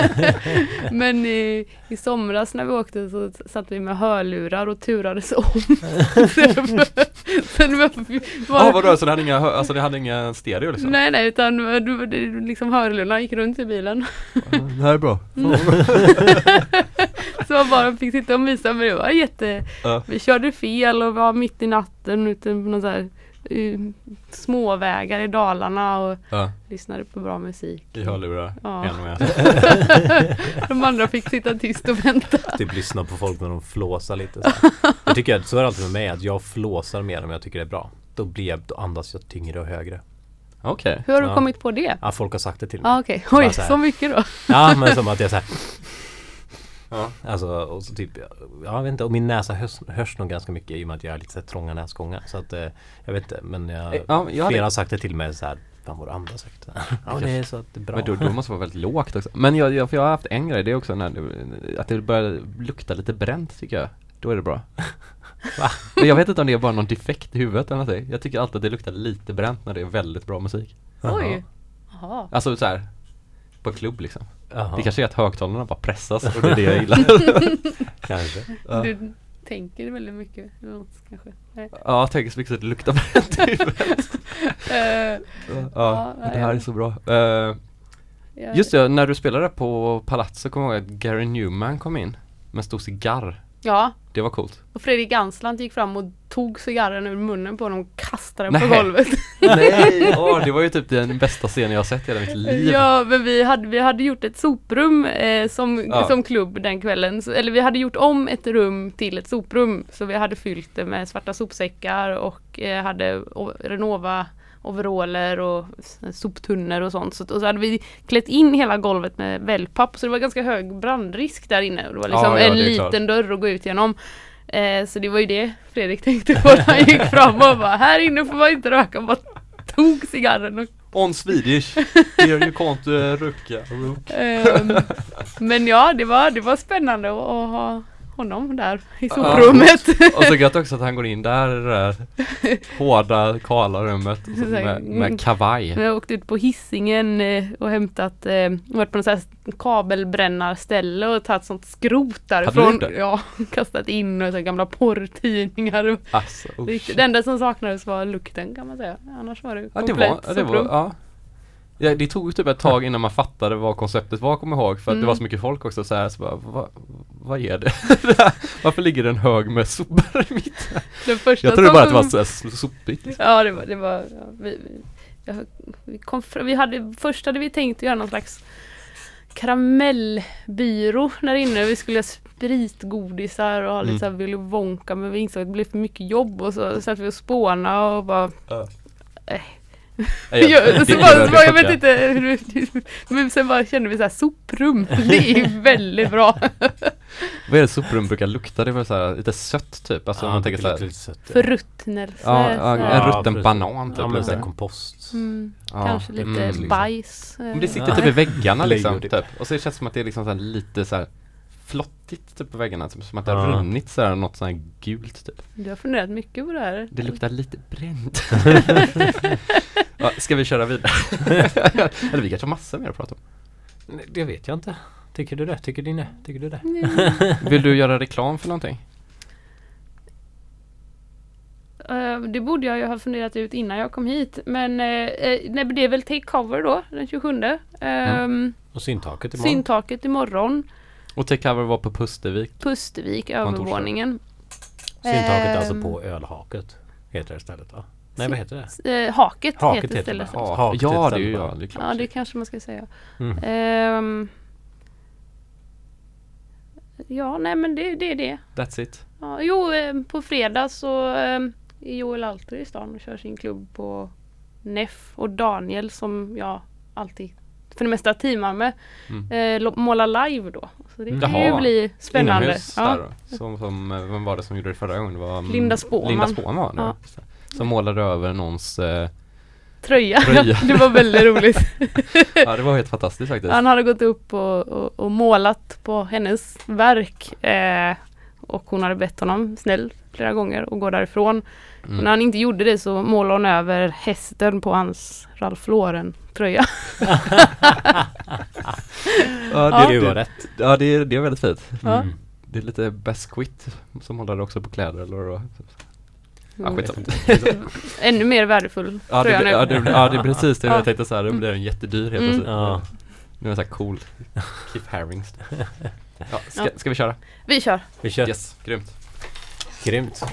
Men i, i somras när vi åkte så satt vi med hörlurar och turades om. Sen var, var, Ja vadå, så det hade inga, alltså det hade inga stereo liksom? Nej nej utan det, det, liksom hörlurarna gick runt i bilen. Det här är bra. Så man bara fick sitta och mysa men det var jätte Ja. Vi körde fel och var mitt i natten ute på någon så här småvägar i Dalarna och Ja, lyssnade på bra musik. i hörlurar. Ja. En med. De andra fick sitta tyst och vänta. Typ lyssna på folk när de flåsar lite så här. Jag tycker att så är det alltid med mig att jag flåsar mer om jag tycker det är bra. Då blir jag, då andas jag tyngre och högre. Okej. Hur har du Ja. kommit på det? Ja, folk har sagt det till mig. Ja ah, okej, Bara oj så här. så mycket då. Ja men som att jag såhär Ja. Alltså och så typ Ja jag vet inte och min näsa hörs, hörs nog ganska mycket i och med att jag har lite så här trånga näsgångar Så att eh, Jag vet inte men jag, Eh, Ja, jag hade- Flera har sagt det till mig så här Fan vad du andas högt Ja det är så att det är bra Men då, då måste det vara väldigt lågt också. Men jag, jag, för jag har haft en grej, det är också när det, att det börjar lukta lite bränt tycker jag. Då är det bra. Va? Men jag vet inte om det är bara någon defekt i huvudet eller någonting. Jag tycker alltid att det luktar lite bränt när det är väldigt bra musik. Oj. Jaha. Alltså så här på klubb liksom. Jaha, Det kanske är att högtalarna bara pressas och det är det jag gillar. kanske Ja. Du tänker väldigt mycket. eller något, kanske. Nej. Ja, jag tänker så mycket så att det luktar bränt i huvudet. Eh, Ja, Ja, det här är så bra. Jag- just det, när du spelade på Palazzo kommer jag ihåg att Gary Newman kom in med en stor cigarr. Ja, Det var coolt. och Fredrik Gansland gick fram och tog cigarren ur munnen på honom och kastade den på Nej. golvet. Nej! Åh, det var ju typ den bästa scenen jag har sett i hela mitt liv. Ja, men vi hade, vi hade gjort ett soprum eh, som, Ja. som klubb den kvällen. Så, eller vi hade gjort om ett rum till ett soprum. Så vi hade fyllt det med svarta sopsäckar och eh, hade Renova overaller och soptunnor och sånt. Så, och så hade vi klätt in hela golvet med wellpapp så det var ganska hög brandrisk där inne. Det var liksom Ja, ja, en liten klart. dörr att gå ut genom. Eh, så det var ju det Fredrik tänkte på när han gick fram och bara här inne får man inte röka. Bara tog cigarren och On Swedish. Here you can't uh, rucka. Ehm, men ja, det var, det var spännande att, att ha honom där i soprummet. Och så gött också att han går in där i det där hårda, kala rummet med, med kavaj. Vi har åkt ut på hissingen eh, och hämtat, eh, varit på något sånt här kabelbrännarställe och tagit sånt skrot därifrån. Ja, kastat in och så gamla porrtidningar. Alltså. Det enda som saknades var lukten kan man säga. Annars var det Ja det komplett var, ja, det var, ja. Ja Det tog typ ett tag innan man fattade vad konceptet var kommer ihåg för att det Mm. var så mycket folk också så här, så bara, vad, vad är det? Varför ligger det en hög med sopor i mitten? Den första Jag trodde bara att det var så här so- sopigt liksom. Ja det var, det var ja, vi, vi, jag, vi, kom vi hade, först hade vi tänkt att göra någon slags karamellbyrå där inne. Vi skulle ha spritgodisar och ha lite Mm. såhär Willy Wonka men vi insåg att det blev för mycket jobb och så satt vi och spåna och bara Nej, Ja, så det- bara, det så bara, jag vet inte hur, men sen bara kände vi så här soprum, det är väldigt bra. Vad är det soprum brukar lukta? Det var så här, lite sött typ, alltså om man tänker så här, sött, ja. Förruttnelse. Ja, ja, en rutten precis. banan typ Ja men lite. kompost mm, Ja, Kanske lite mm, bajs. eh. Men det sitter typ i väggarna liksom, typ. Och så det känns som att det är liksom så här lite så här flottigt typ på väggarna, typ, som att det har Ja. runnit så här något så här gult typ. Du har funderat mycket på det här. Det luktar lite bränt. ja, ska vi köra vidare? Eller vi kanske har massor mer att prata om. Nej, Det vet jag inte Tycker du det? Tycker du det? Tycker du det? Vill du göra reklam för någonting? Eh, det borde jag ju ha funderat ut innan jag kom hit. Men eh, nej, det är väl Take Cover då, den 27. Ehm, Och syntaket imorgon. Syntaket imorgon. Och Take Cover var på Pustervik. Pustervik, övervåningen. Syntaket alltså Ehm, på ölhaket. Heter det stället va? Nej vad heter det? Eh, haket, Haket heter stället. det. Ja, Haket ja det är ju ja, det är klart. Ja, det kanske man ska säga. Mm. Ehm, ja, nej men det, det är det. That's it. Ja, jo, eh, på fredag så eh, är Joel alltid i stan och kör sin klubb på Neff och Daniel som jag alltid för det mesta teamar med Mm. eh, målar live då. Så det kan ju bli spännande. Inomhus Ja. där då. Som, som, eh, vem var det som gjorde det förra gången? Det var mm, Linda Spåman. Linda Spåman. Ja. Som målade över någons eh, Tröja. Tröja. det var väldigt roligt. Ja det var helt fantastiskt faktiskt. Han hade gått upp och, och, och målat på hennes verk. Eh, och hon hade bett honom snällt flera gånger att gå därifrån. Mm. Och när han inte gjorde det så målade hon över hästen på hans Ralph Lauren tröja. Ja, Det var det, rätt. ja det, är- det är väldigt fint. Ja. Mm. Det är lite Besquit som håller också på kläder eller vad Ja, Mm. skitsamma. Ännu mer värdefull Ja det, tröja nu. ja, det, ja, det är precis det Ja. jag tänkte så här, då blir den jättedyr helt Mm. plötsligt. Ja. Nu är den så här cool. Keep Harrings. Ja, ska, Ja. ska vi köra? Vi kör. Vi kör. Yes, grymt. Grymt.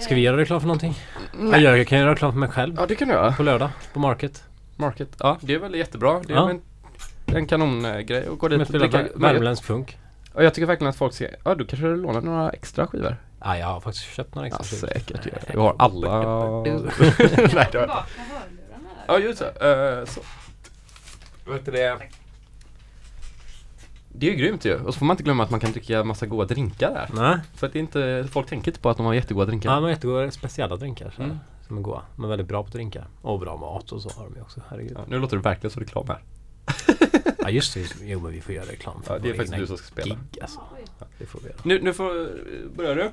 Ska vi göra reklam för någonting? Jag, gör, jag kan göra reklam för mig själv Ja det kan du göra. på lördag på Market. Market. Ja det är väl jättebra. Det är Ja. en, en kanongrej att gå dit jag och dricka. värmländsk funk. Och jag tycker verkligen att folk ska, ja du kanske lånar några extra skivor? Ja, jag har faktiskt köpt några Ja extra säkert ju. Nej. Du har alla. Nej, det har... Ja just det. Uh, så. Vad heter det? Det är ju grymt ju. Och så får man inte glömma att man kan dricka massa goda drinkar där. Nej, För att det är inte, folk tänker inte på att de har jättegoda drinkar. ja, de har jättegoda speciella drinkar så Mm. Som är goda. De är väldigt bra på drinkar. Och bra mat och så har de ju också. Herregud. Ja, nu låter det verkligen som reklam här. Ja just det, jo men vi får göra reklam för Ja, det är faktiskt du som ska spela. Gig, alltså. Ja, det får vi göra. Nu, nu får, börjar du.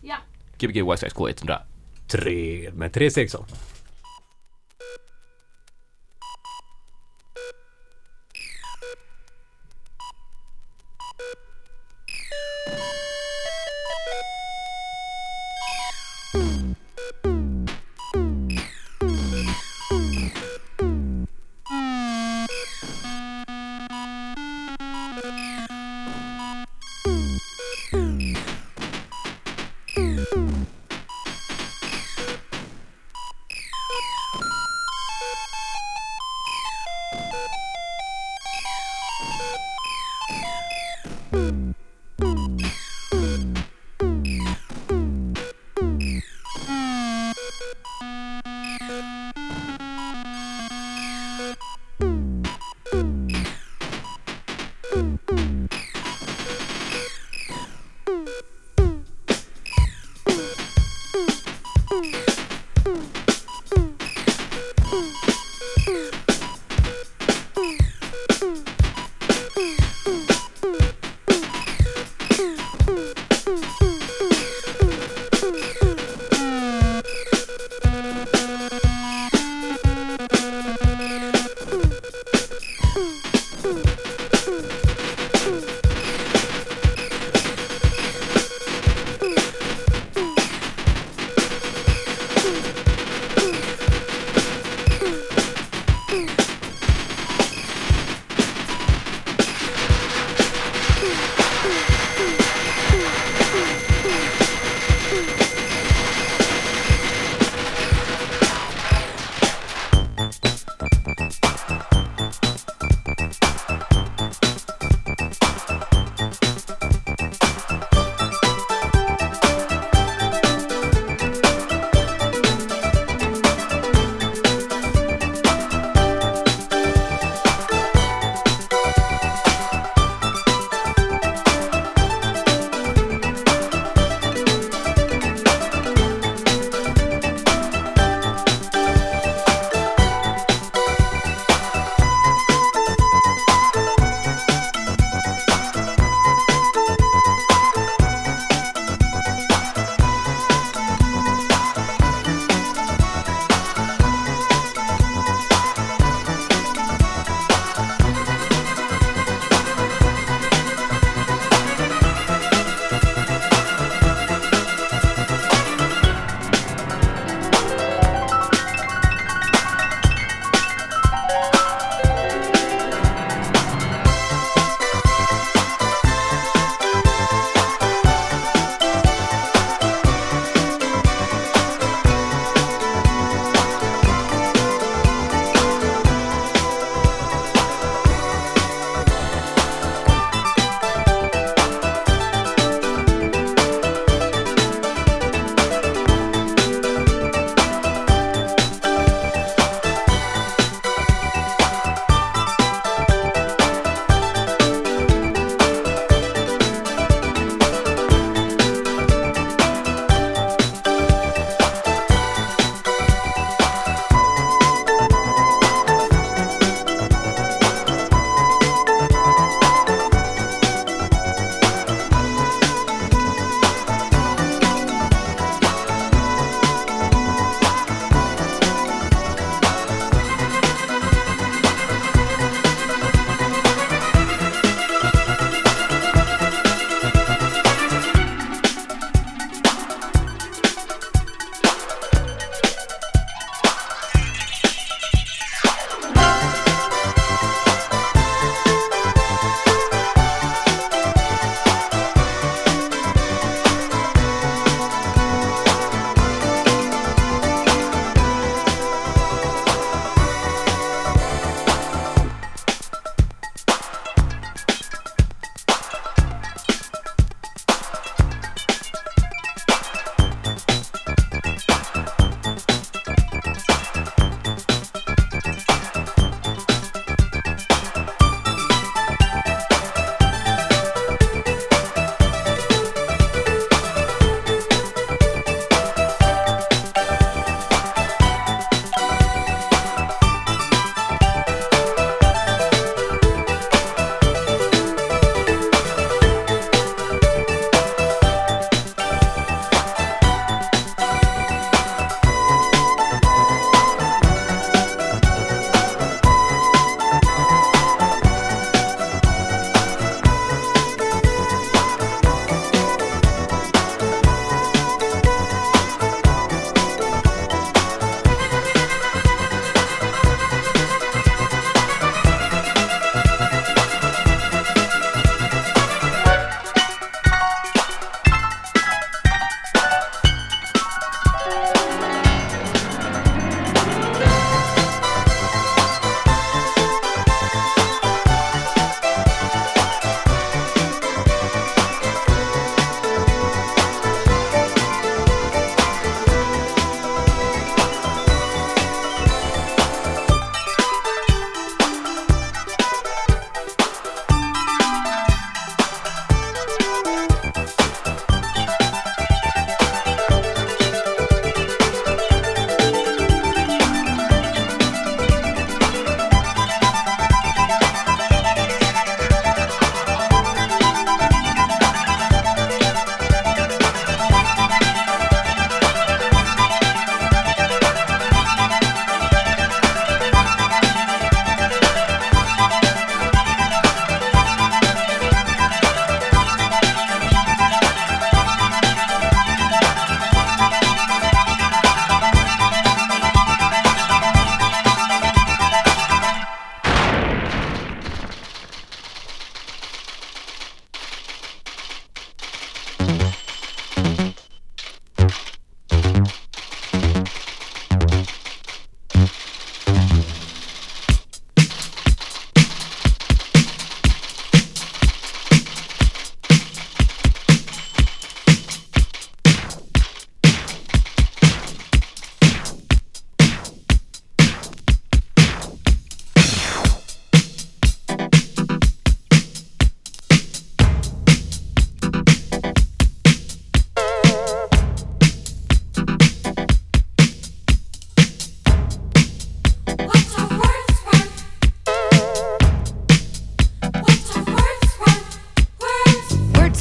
Ja. Gbg YSX K100. Tre, med tre Eriksson.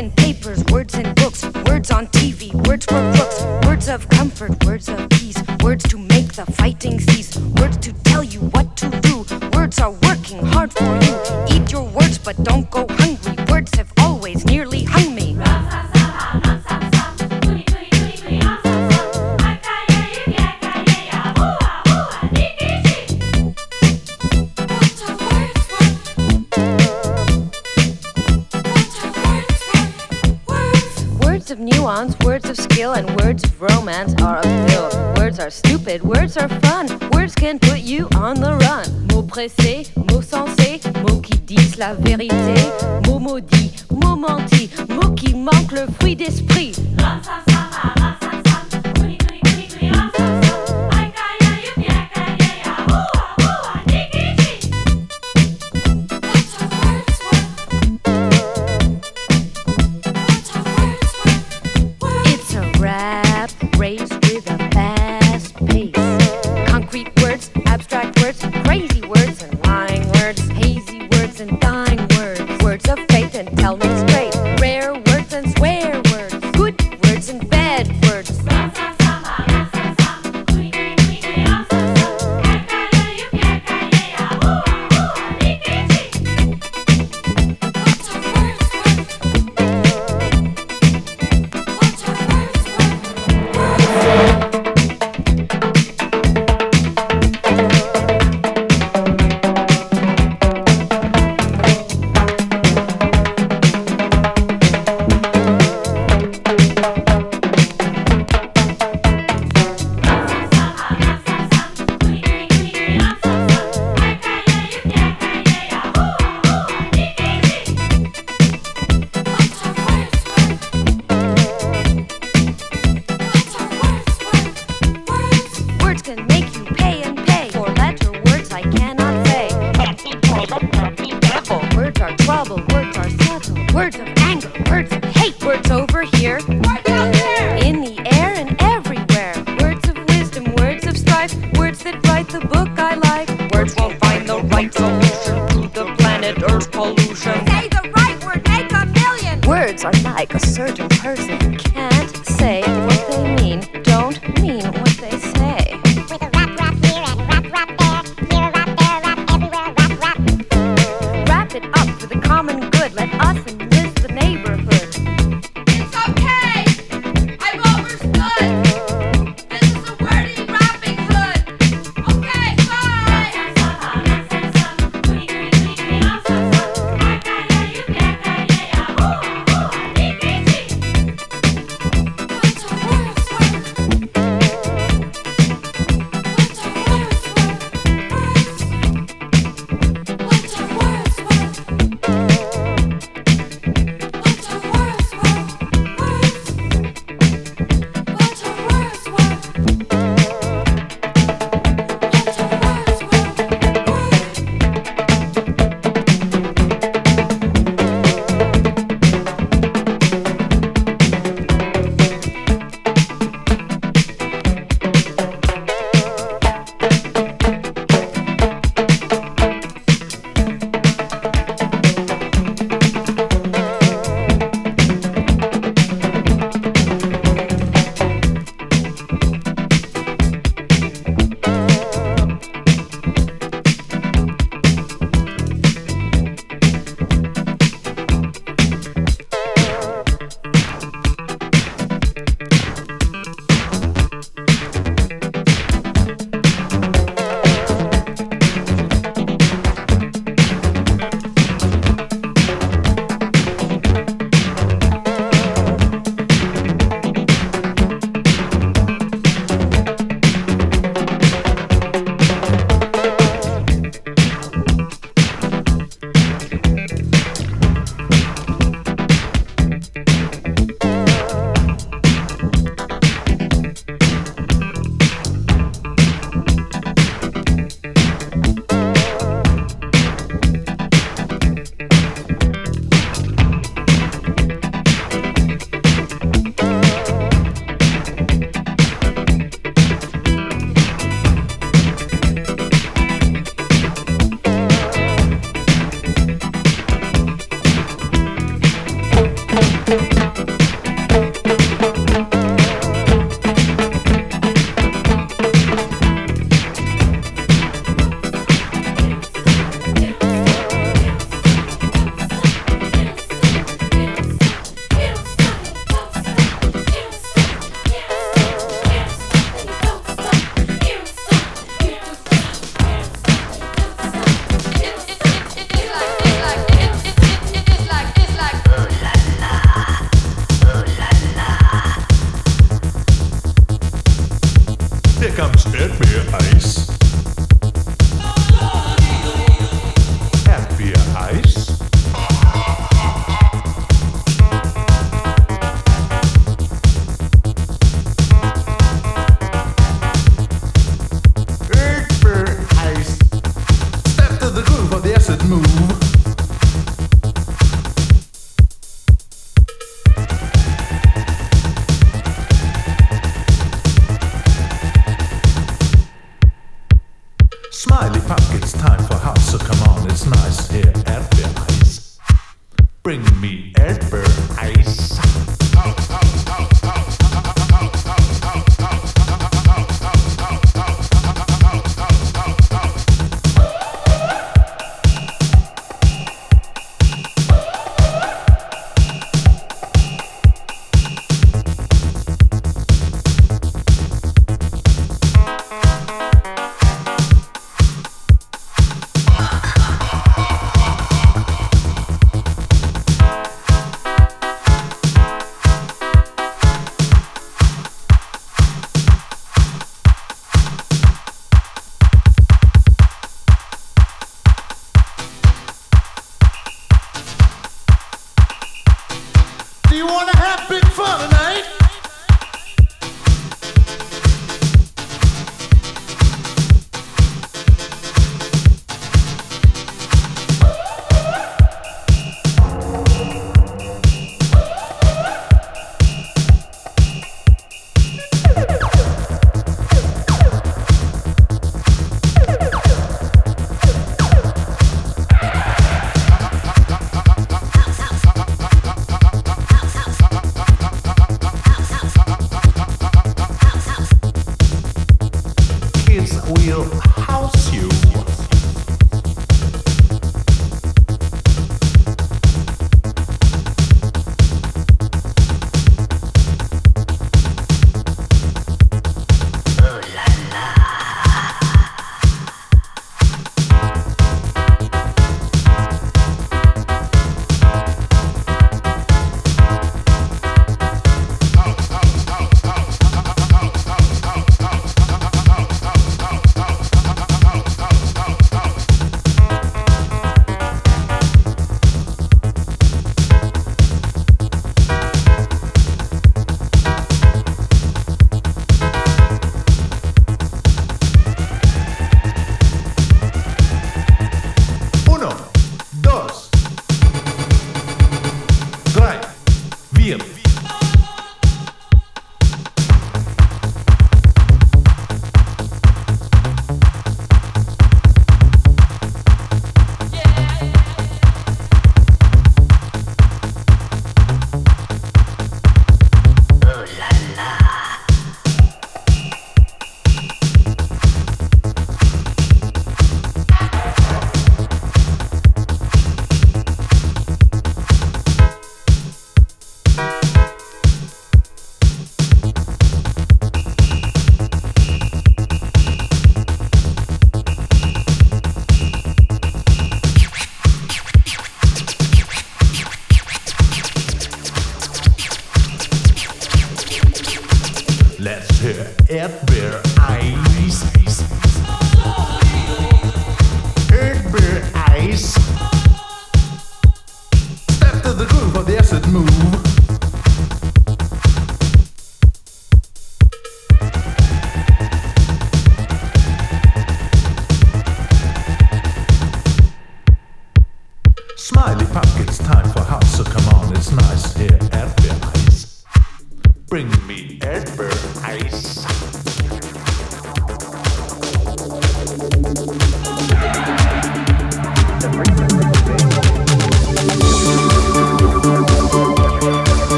In papers, words and books, words on TV, words for books, words of comfort, words of peace, words to make the fighting cease.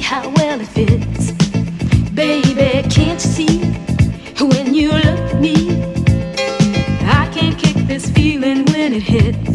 how well it fits. Baby, can't you see when you look at me? I can't kick this feeling when it hits.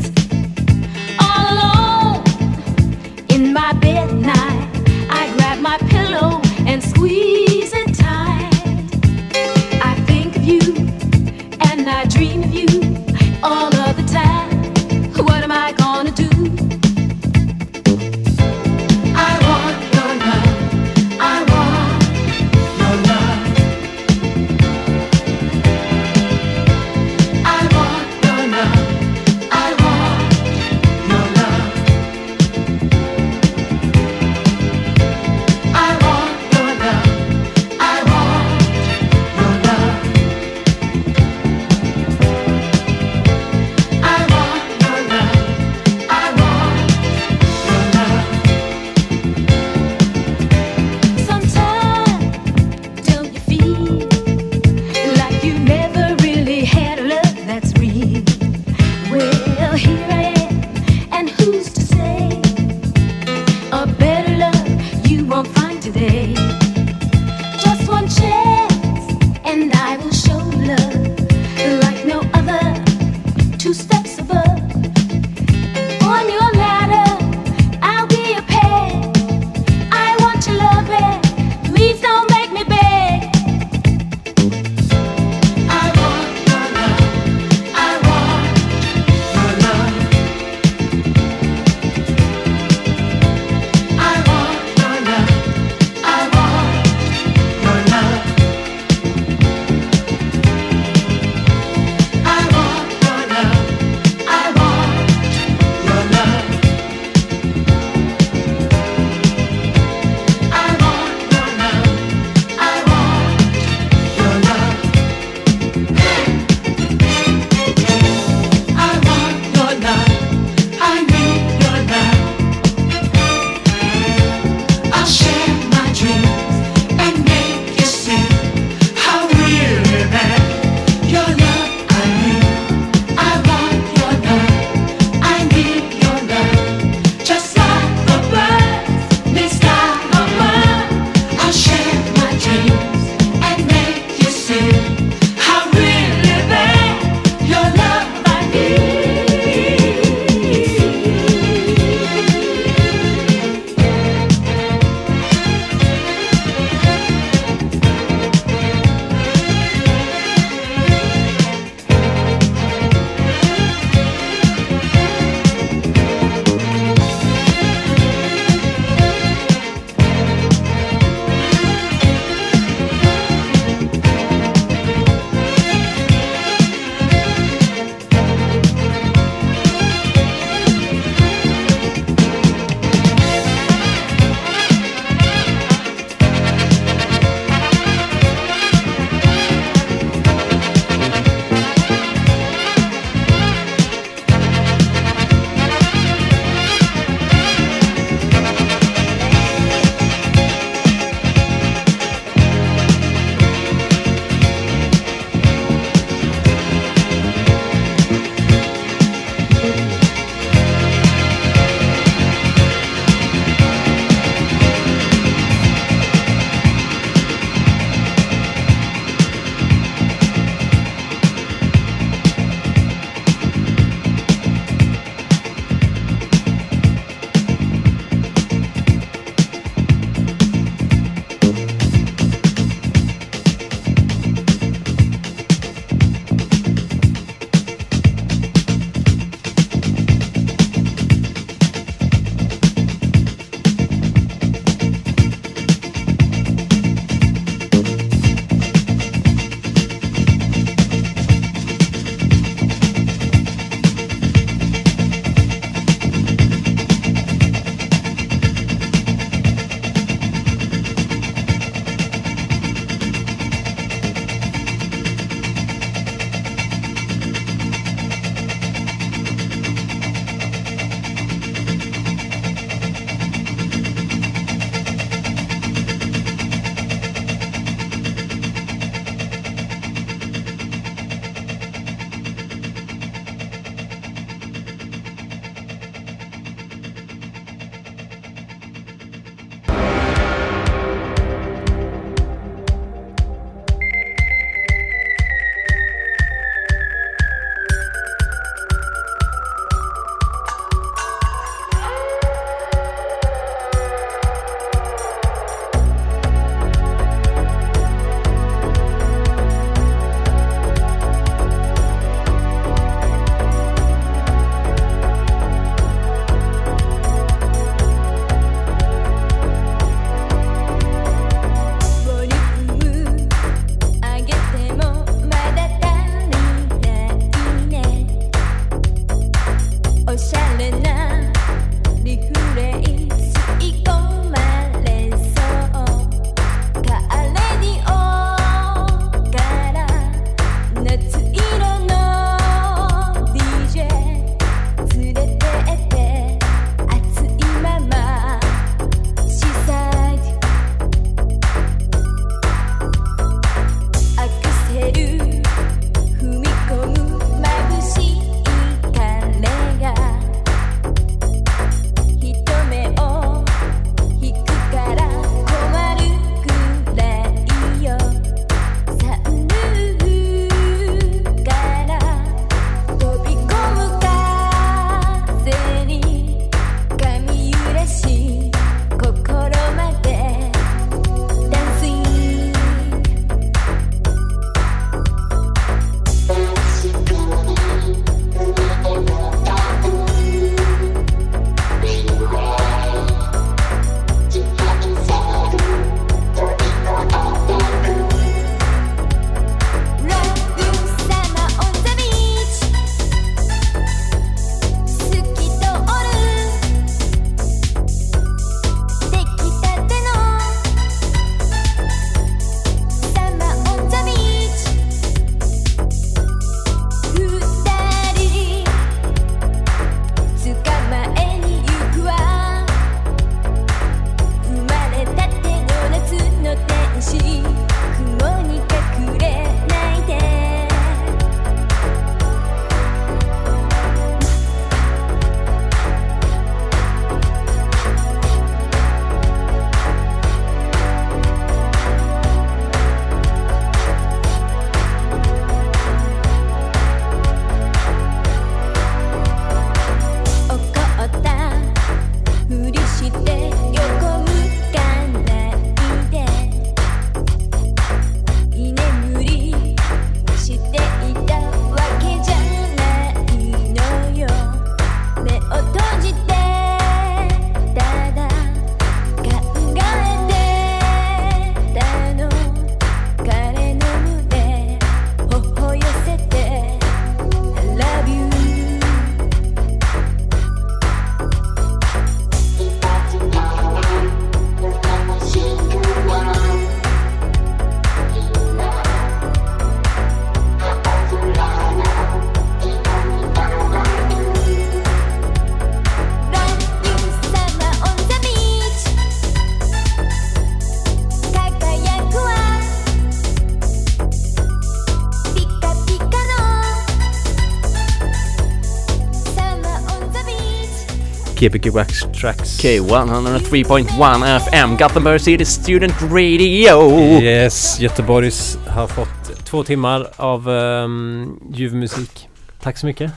Wax Tracks. K103.1 FM, Gothenburg City Student Radio. Yes, Göteborgs har fått två timmar av um, ljuv musik. Tack så mycket.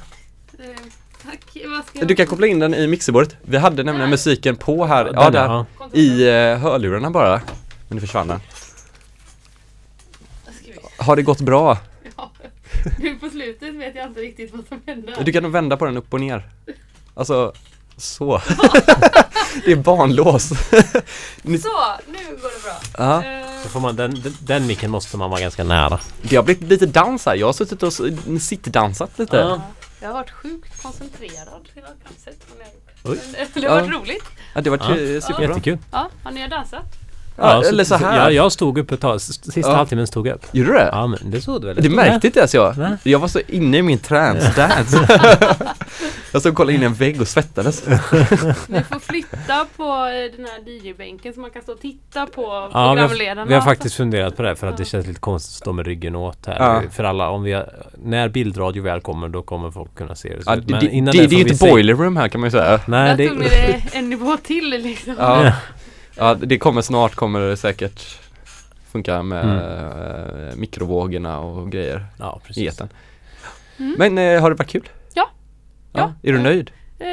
Ska Du kan koppla in den i mixerbordet. Vi hade nämligen musiken på här, Ja, där, ja. i uh, hörlurarna bara. Men nu försvann den. Har det gått bra? Ja. Nu på slutet vet jag inte riktigt vad som hände. Du kan nog vända på den upp och ner. Alltså, så. det är barnlås. Ni- Så, nu går det bra. Ja. Eh, Så får man, den, den, den micken måste man vara ganska nära. Det har blivit lite dans här. Jag har suttit och sittdansat lite. Ja. jag har varit sjukt koncentrerad hela danset. Har Det har varit roligt. Ja, det var Ja. superbra. Jättekul. Ja, har ni dansat? Ja, eller så här. Ja, jag stod upp ett tag. Sista Ja. halvtimmen stod jag upp. Gjorde du det? Ja, men det såg du väl? Det märkte inte ens jag. Nej. Jag var så inne i min trance-dance. jag stod och kollade in i en vägg och svettades. Ni får flytta på eh, den här DJ-bänken så man kan stå och titta på Ja, vi har, programledarna. vi har faktiskt funderat på det för att det känns lite konstigt att stå med ryggen åt här. Ja. För alla, om vi har, när bildradio väl kommer då kommer folk kunna se det. Ja, Men det, innan det, det är ju inte boiler room här kan man ju säga. Nej, Där det, tog ni det en nivå till liksom. Ja. det kommer snart kommer det säkert funka med Mm. eh, mikrovågorna och grejer ja, i precis. etern. Mm. Men eh, har det varit kul? Ja. ja. Är du nöjd? Eh,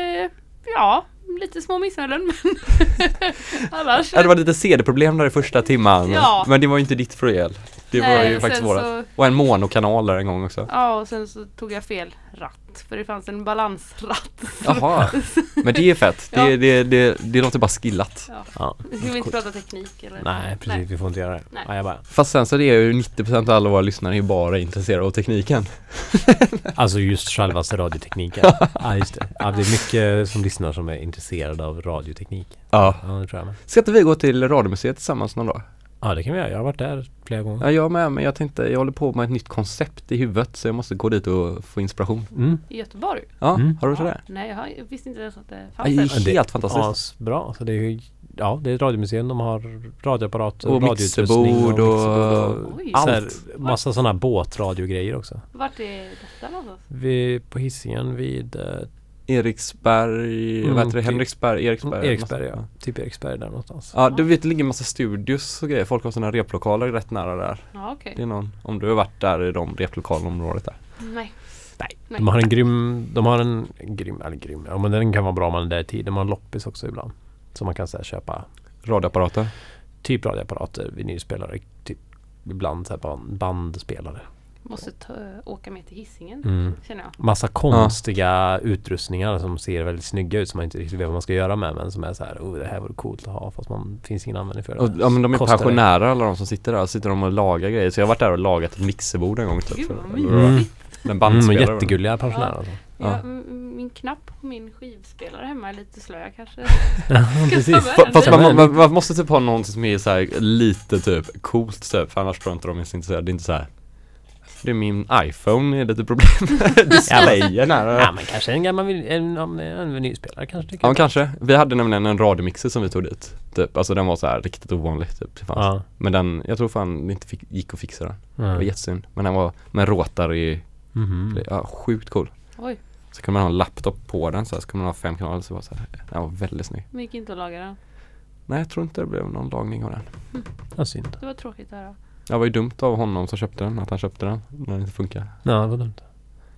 ja, lite små missöden men annars. Ja, det var lite CD-problem där i första timman. Ja. Men det var ju inte ditt fel. Det var Nej, ju faktiskt vårat. så- Och en monokanal där en gång också. Ja, och sen så tog jag fel ratt. För det fanns en balansratt. Jaha. Men det är fett. Det, Ja. det, det, det låter bara skillat. Ja. Ja. Ska vi inte prata teknik eller? Nej, precis. Vi får inte göra det. Nej. Ja, jag bara. Fast sen så är det ju 90% av alla våra lyssnare är bara intresserade av tekniken. Alltså just självaste radiotekniken. ja, just det. Ja, det är mycket som lyssnar som är intresserade av radioteknik. Ja. Ja, det tror jag. Ska inte vi gå till Radiomuseet tillsammans någon dag? Ja, det kan vi göra. Jag har varit där flera gånger. Ja, jag med, men jag tänkte, jag håller på med ett nytt koncept i huvudet så jag måste gå dit och få inspiration. Mm. I Göteborg? Ja, Mm. har du så det? Nej, jag har- jag visste inte ens att det Ja, fanns det är helt fantastiskt. Bra. Så det är ju, ja, det är ett radiomuseum. De har radioapparater, Och radioutrustning mixerbord och mixerbord Oj. så här, allt. Massa sådana båtradiogrejer också. Vart är detta någonstans? Vi på Hisingen vid eh, Eriksberg, Mm, vad heter det? typ. Henriksberg, Eriksberg? Eriksberg, ja. Typ Eriksberg där någonstans. Ja, du vet det ligger massa studios och grejer. Folk har sådana replokaler rätt nära där. Ja, okej. Det är någon, om du har varit där i de replokalområdet där. Nej. Nej. Nej. De har en grym, de har en grym, eller grym, ja men den kan vara bra om man är där i tid. De har en loppis också ibland. Så man kan så här, köpa Radioapparater. typ radioapparater, vinylspelare, typ ibland så här band, bandspelare. Måste ta, åka med till Hisingen Mm. känner jag. Massa konstiga utrustningar som ser väldigt snygga ut som man inte riktigt vet vad man ska göra med men som är så här, oh det här vore coolt att ha fast man finns ingen användning för det. Och, ja men de är Kostar det. pensionärer alla de som sitter där. Sitter de och lagar grejer. Så jag har varit där och lagat ett mixerbord en gång typ. Mm. mysigt. En Mm, bandspelare. jättegulliga pensionärer alltså. Ja, Ja. m- Min knapp på min skivspelare hemma är lite slö kanske. Ja, precis. den. Fast man, man, man måste typ ha någon som är så här lite typ coolt typ. För annars tror jag inte de är så intresserade. Det är inte så här. Det är min iPhone är lite problem. Displayen här. Ja men kanske en gammal en, det är en vinylspelare kanske tycker Ja men kanske. Vi hade nämligen en radiomixer som vi tog dit. Typ. Alltså den var så här riktigt ovanlig typ. Det fanns. Ja. Men den, jag tror fan det inte fick, gick att fixa den. Det var Mm. jättesynd. Men den var med råtar i, Mhm. ja sjukt cool. Oj, Så kan man ha en laptop på den så här, så kan man ha fem kanaler så var så här. Den var väldigt snygg. men gick inte att laga den. Nej jag tror inte det blev någon lagning av den. Ja, synd. Det var tråkigt att höra. Det var ju dumt av honom som köpte den, att han köpte den när den inte funkar. Ja, vad dumt.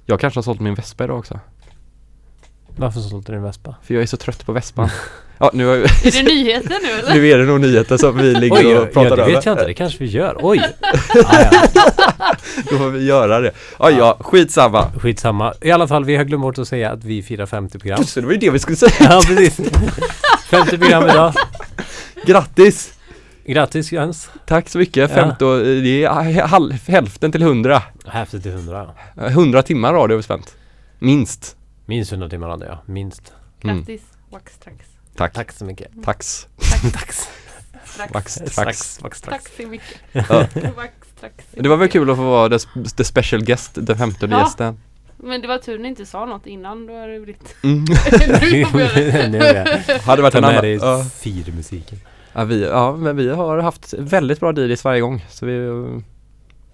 Jag kanske har sålt min Vespa idag också. Varför sålde du din Vespa? För jag är så trött på Vespan. ja nu, har, Är det nyheter nu eller? nu är det nog nyheter som vi ligger Oj, och ja, pratar det över. vet jag inte. Det kanske vi gör. Oj! ja, ja. Då får vi göra det. Ja, ja, skitsamma. Skitsamma. I alla fall, vi har glömt bort att säga att vi firar 50 program. Just det, det var ju det vi skulle säga. ja, precis. 50 program idag. Grattis! Grattis Jens. Tack så mycket. Ja. 15, det är halv, hälften till 100. Hälften till 100. 100 timmar radio har vi spänt. Minst. Minst 100 timmar hade jag. Minst. Mm. Grattis, Waxtrax. Tack. Tack så mycket. Tax. Tack. Strax. Vax, Strax. vax. Vax, strax. Tack så mycket. Ja. Det var väl kul att få vara the, the special guest, den femte Ja. gästen. Men det var tur ni inte sa något innan, då hade det blivit... Mm. Nu Nu det. Hade varit Ta en med annan. dig Ja. firmusiken. Ja, vi, ja, men vi har haft väldigt bra DJs varje gång. Så vi,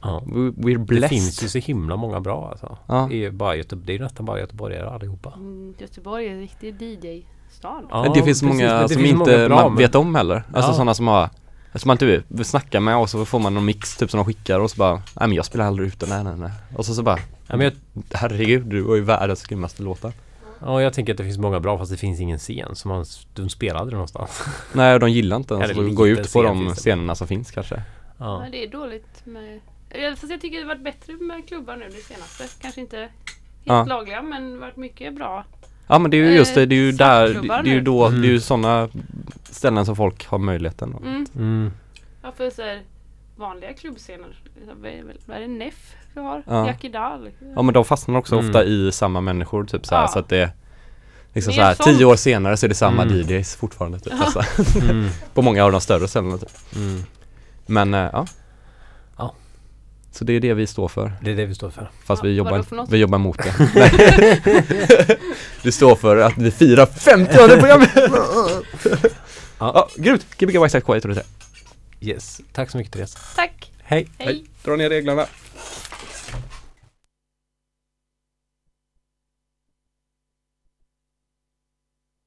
Ja. we we're Det blessed. finns ju så himla många bra alltså. Ja. Det är, bara Göte- det är nästan bara göteborgare allihopa. Mm, Göteborg är en riktig DJ. stad. Ja, det finns precis, många det som finns inte många bra, man vet om heller. Alltså Ja. sådana som har som man typ vill snacka med och så får man någon mix typ som de skickar och så bara Nej men jag spelar aldrig ute, nej nej nej Och så så bara Ja, men jag, Herregud, du var ju världens grymmaste låtar ja, jag tänker att det finns många bra fast det finns ingen scen så man, de spelar aldrig någonstans. Nej de gillar inte ens att gå ut på scen de det. scenerna som finns kanske Ja. Ja, det är dåligt med... Fast jag tycker det varit bättre med klubbar nu det senaste. Kanske inte helt Ja. lagliga men varit mycket bra. Ja men det är ju just det, det är ju Eh, där, det, det är ju då, Mm. det är ju sådana ställen som folk har möjligheten Mm. Mm. Ja, för så här, vanliga klubbscener. Vad är, vad är det Neff vi har? Ja. Jackie Dahl. Ja men de fastnar också Mm. ofta i samma människor typ så här, Ja. så att det Liksom Det så är här, sånt. tio år senare så är det samma Mm. DJs fortfarande typ, Ja. alltså. Mm. På många av de större ställena typ. Mm. Men eh, ja Ja. Så det är det vi står för Det är det vi står för. Fast Ja, vi jobbar, vi jobbar mot det. Vi står för att vi firar 50 år programmet! ja, grymt! Gbg White Side Quiet och det Yes. Tack så mycket Therese. Tack! Hej. Hej! Dra ner reglerna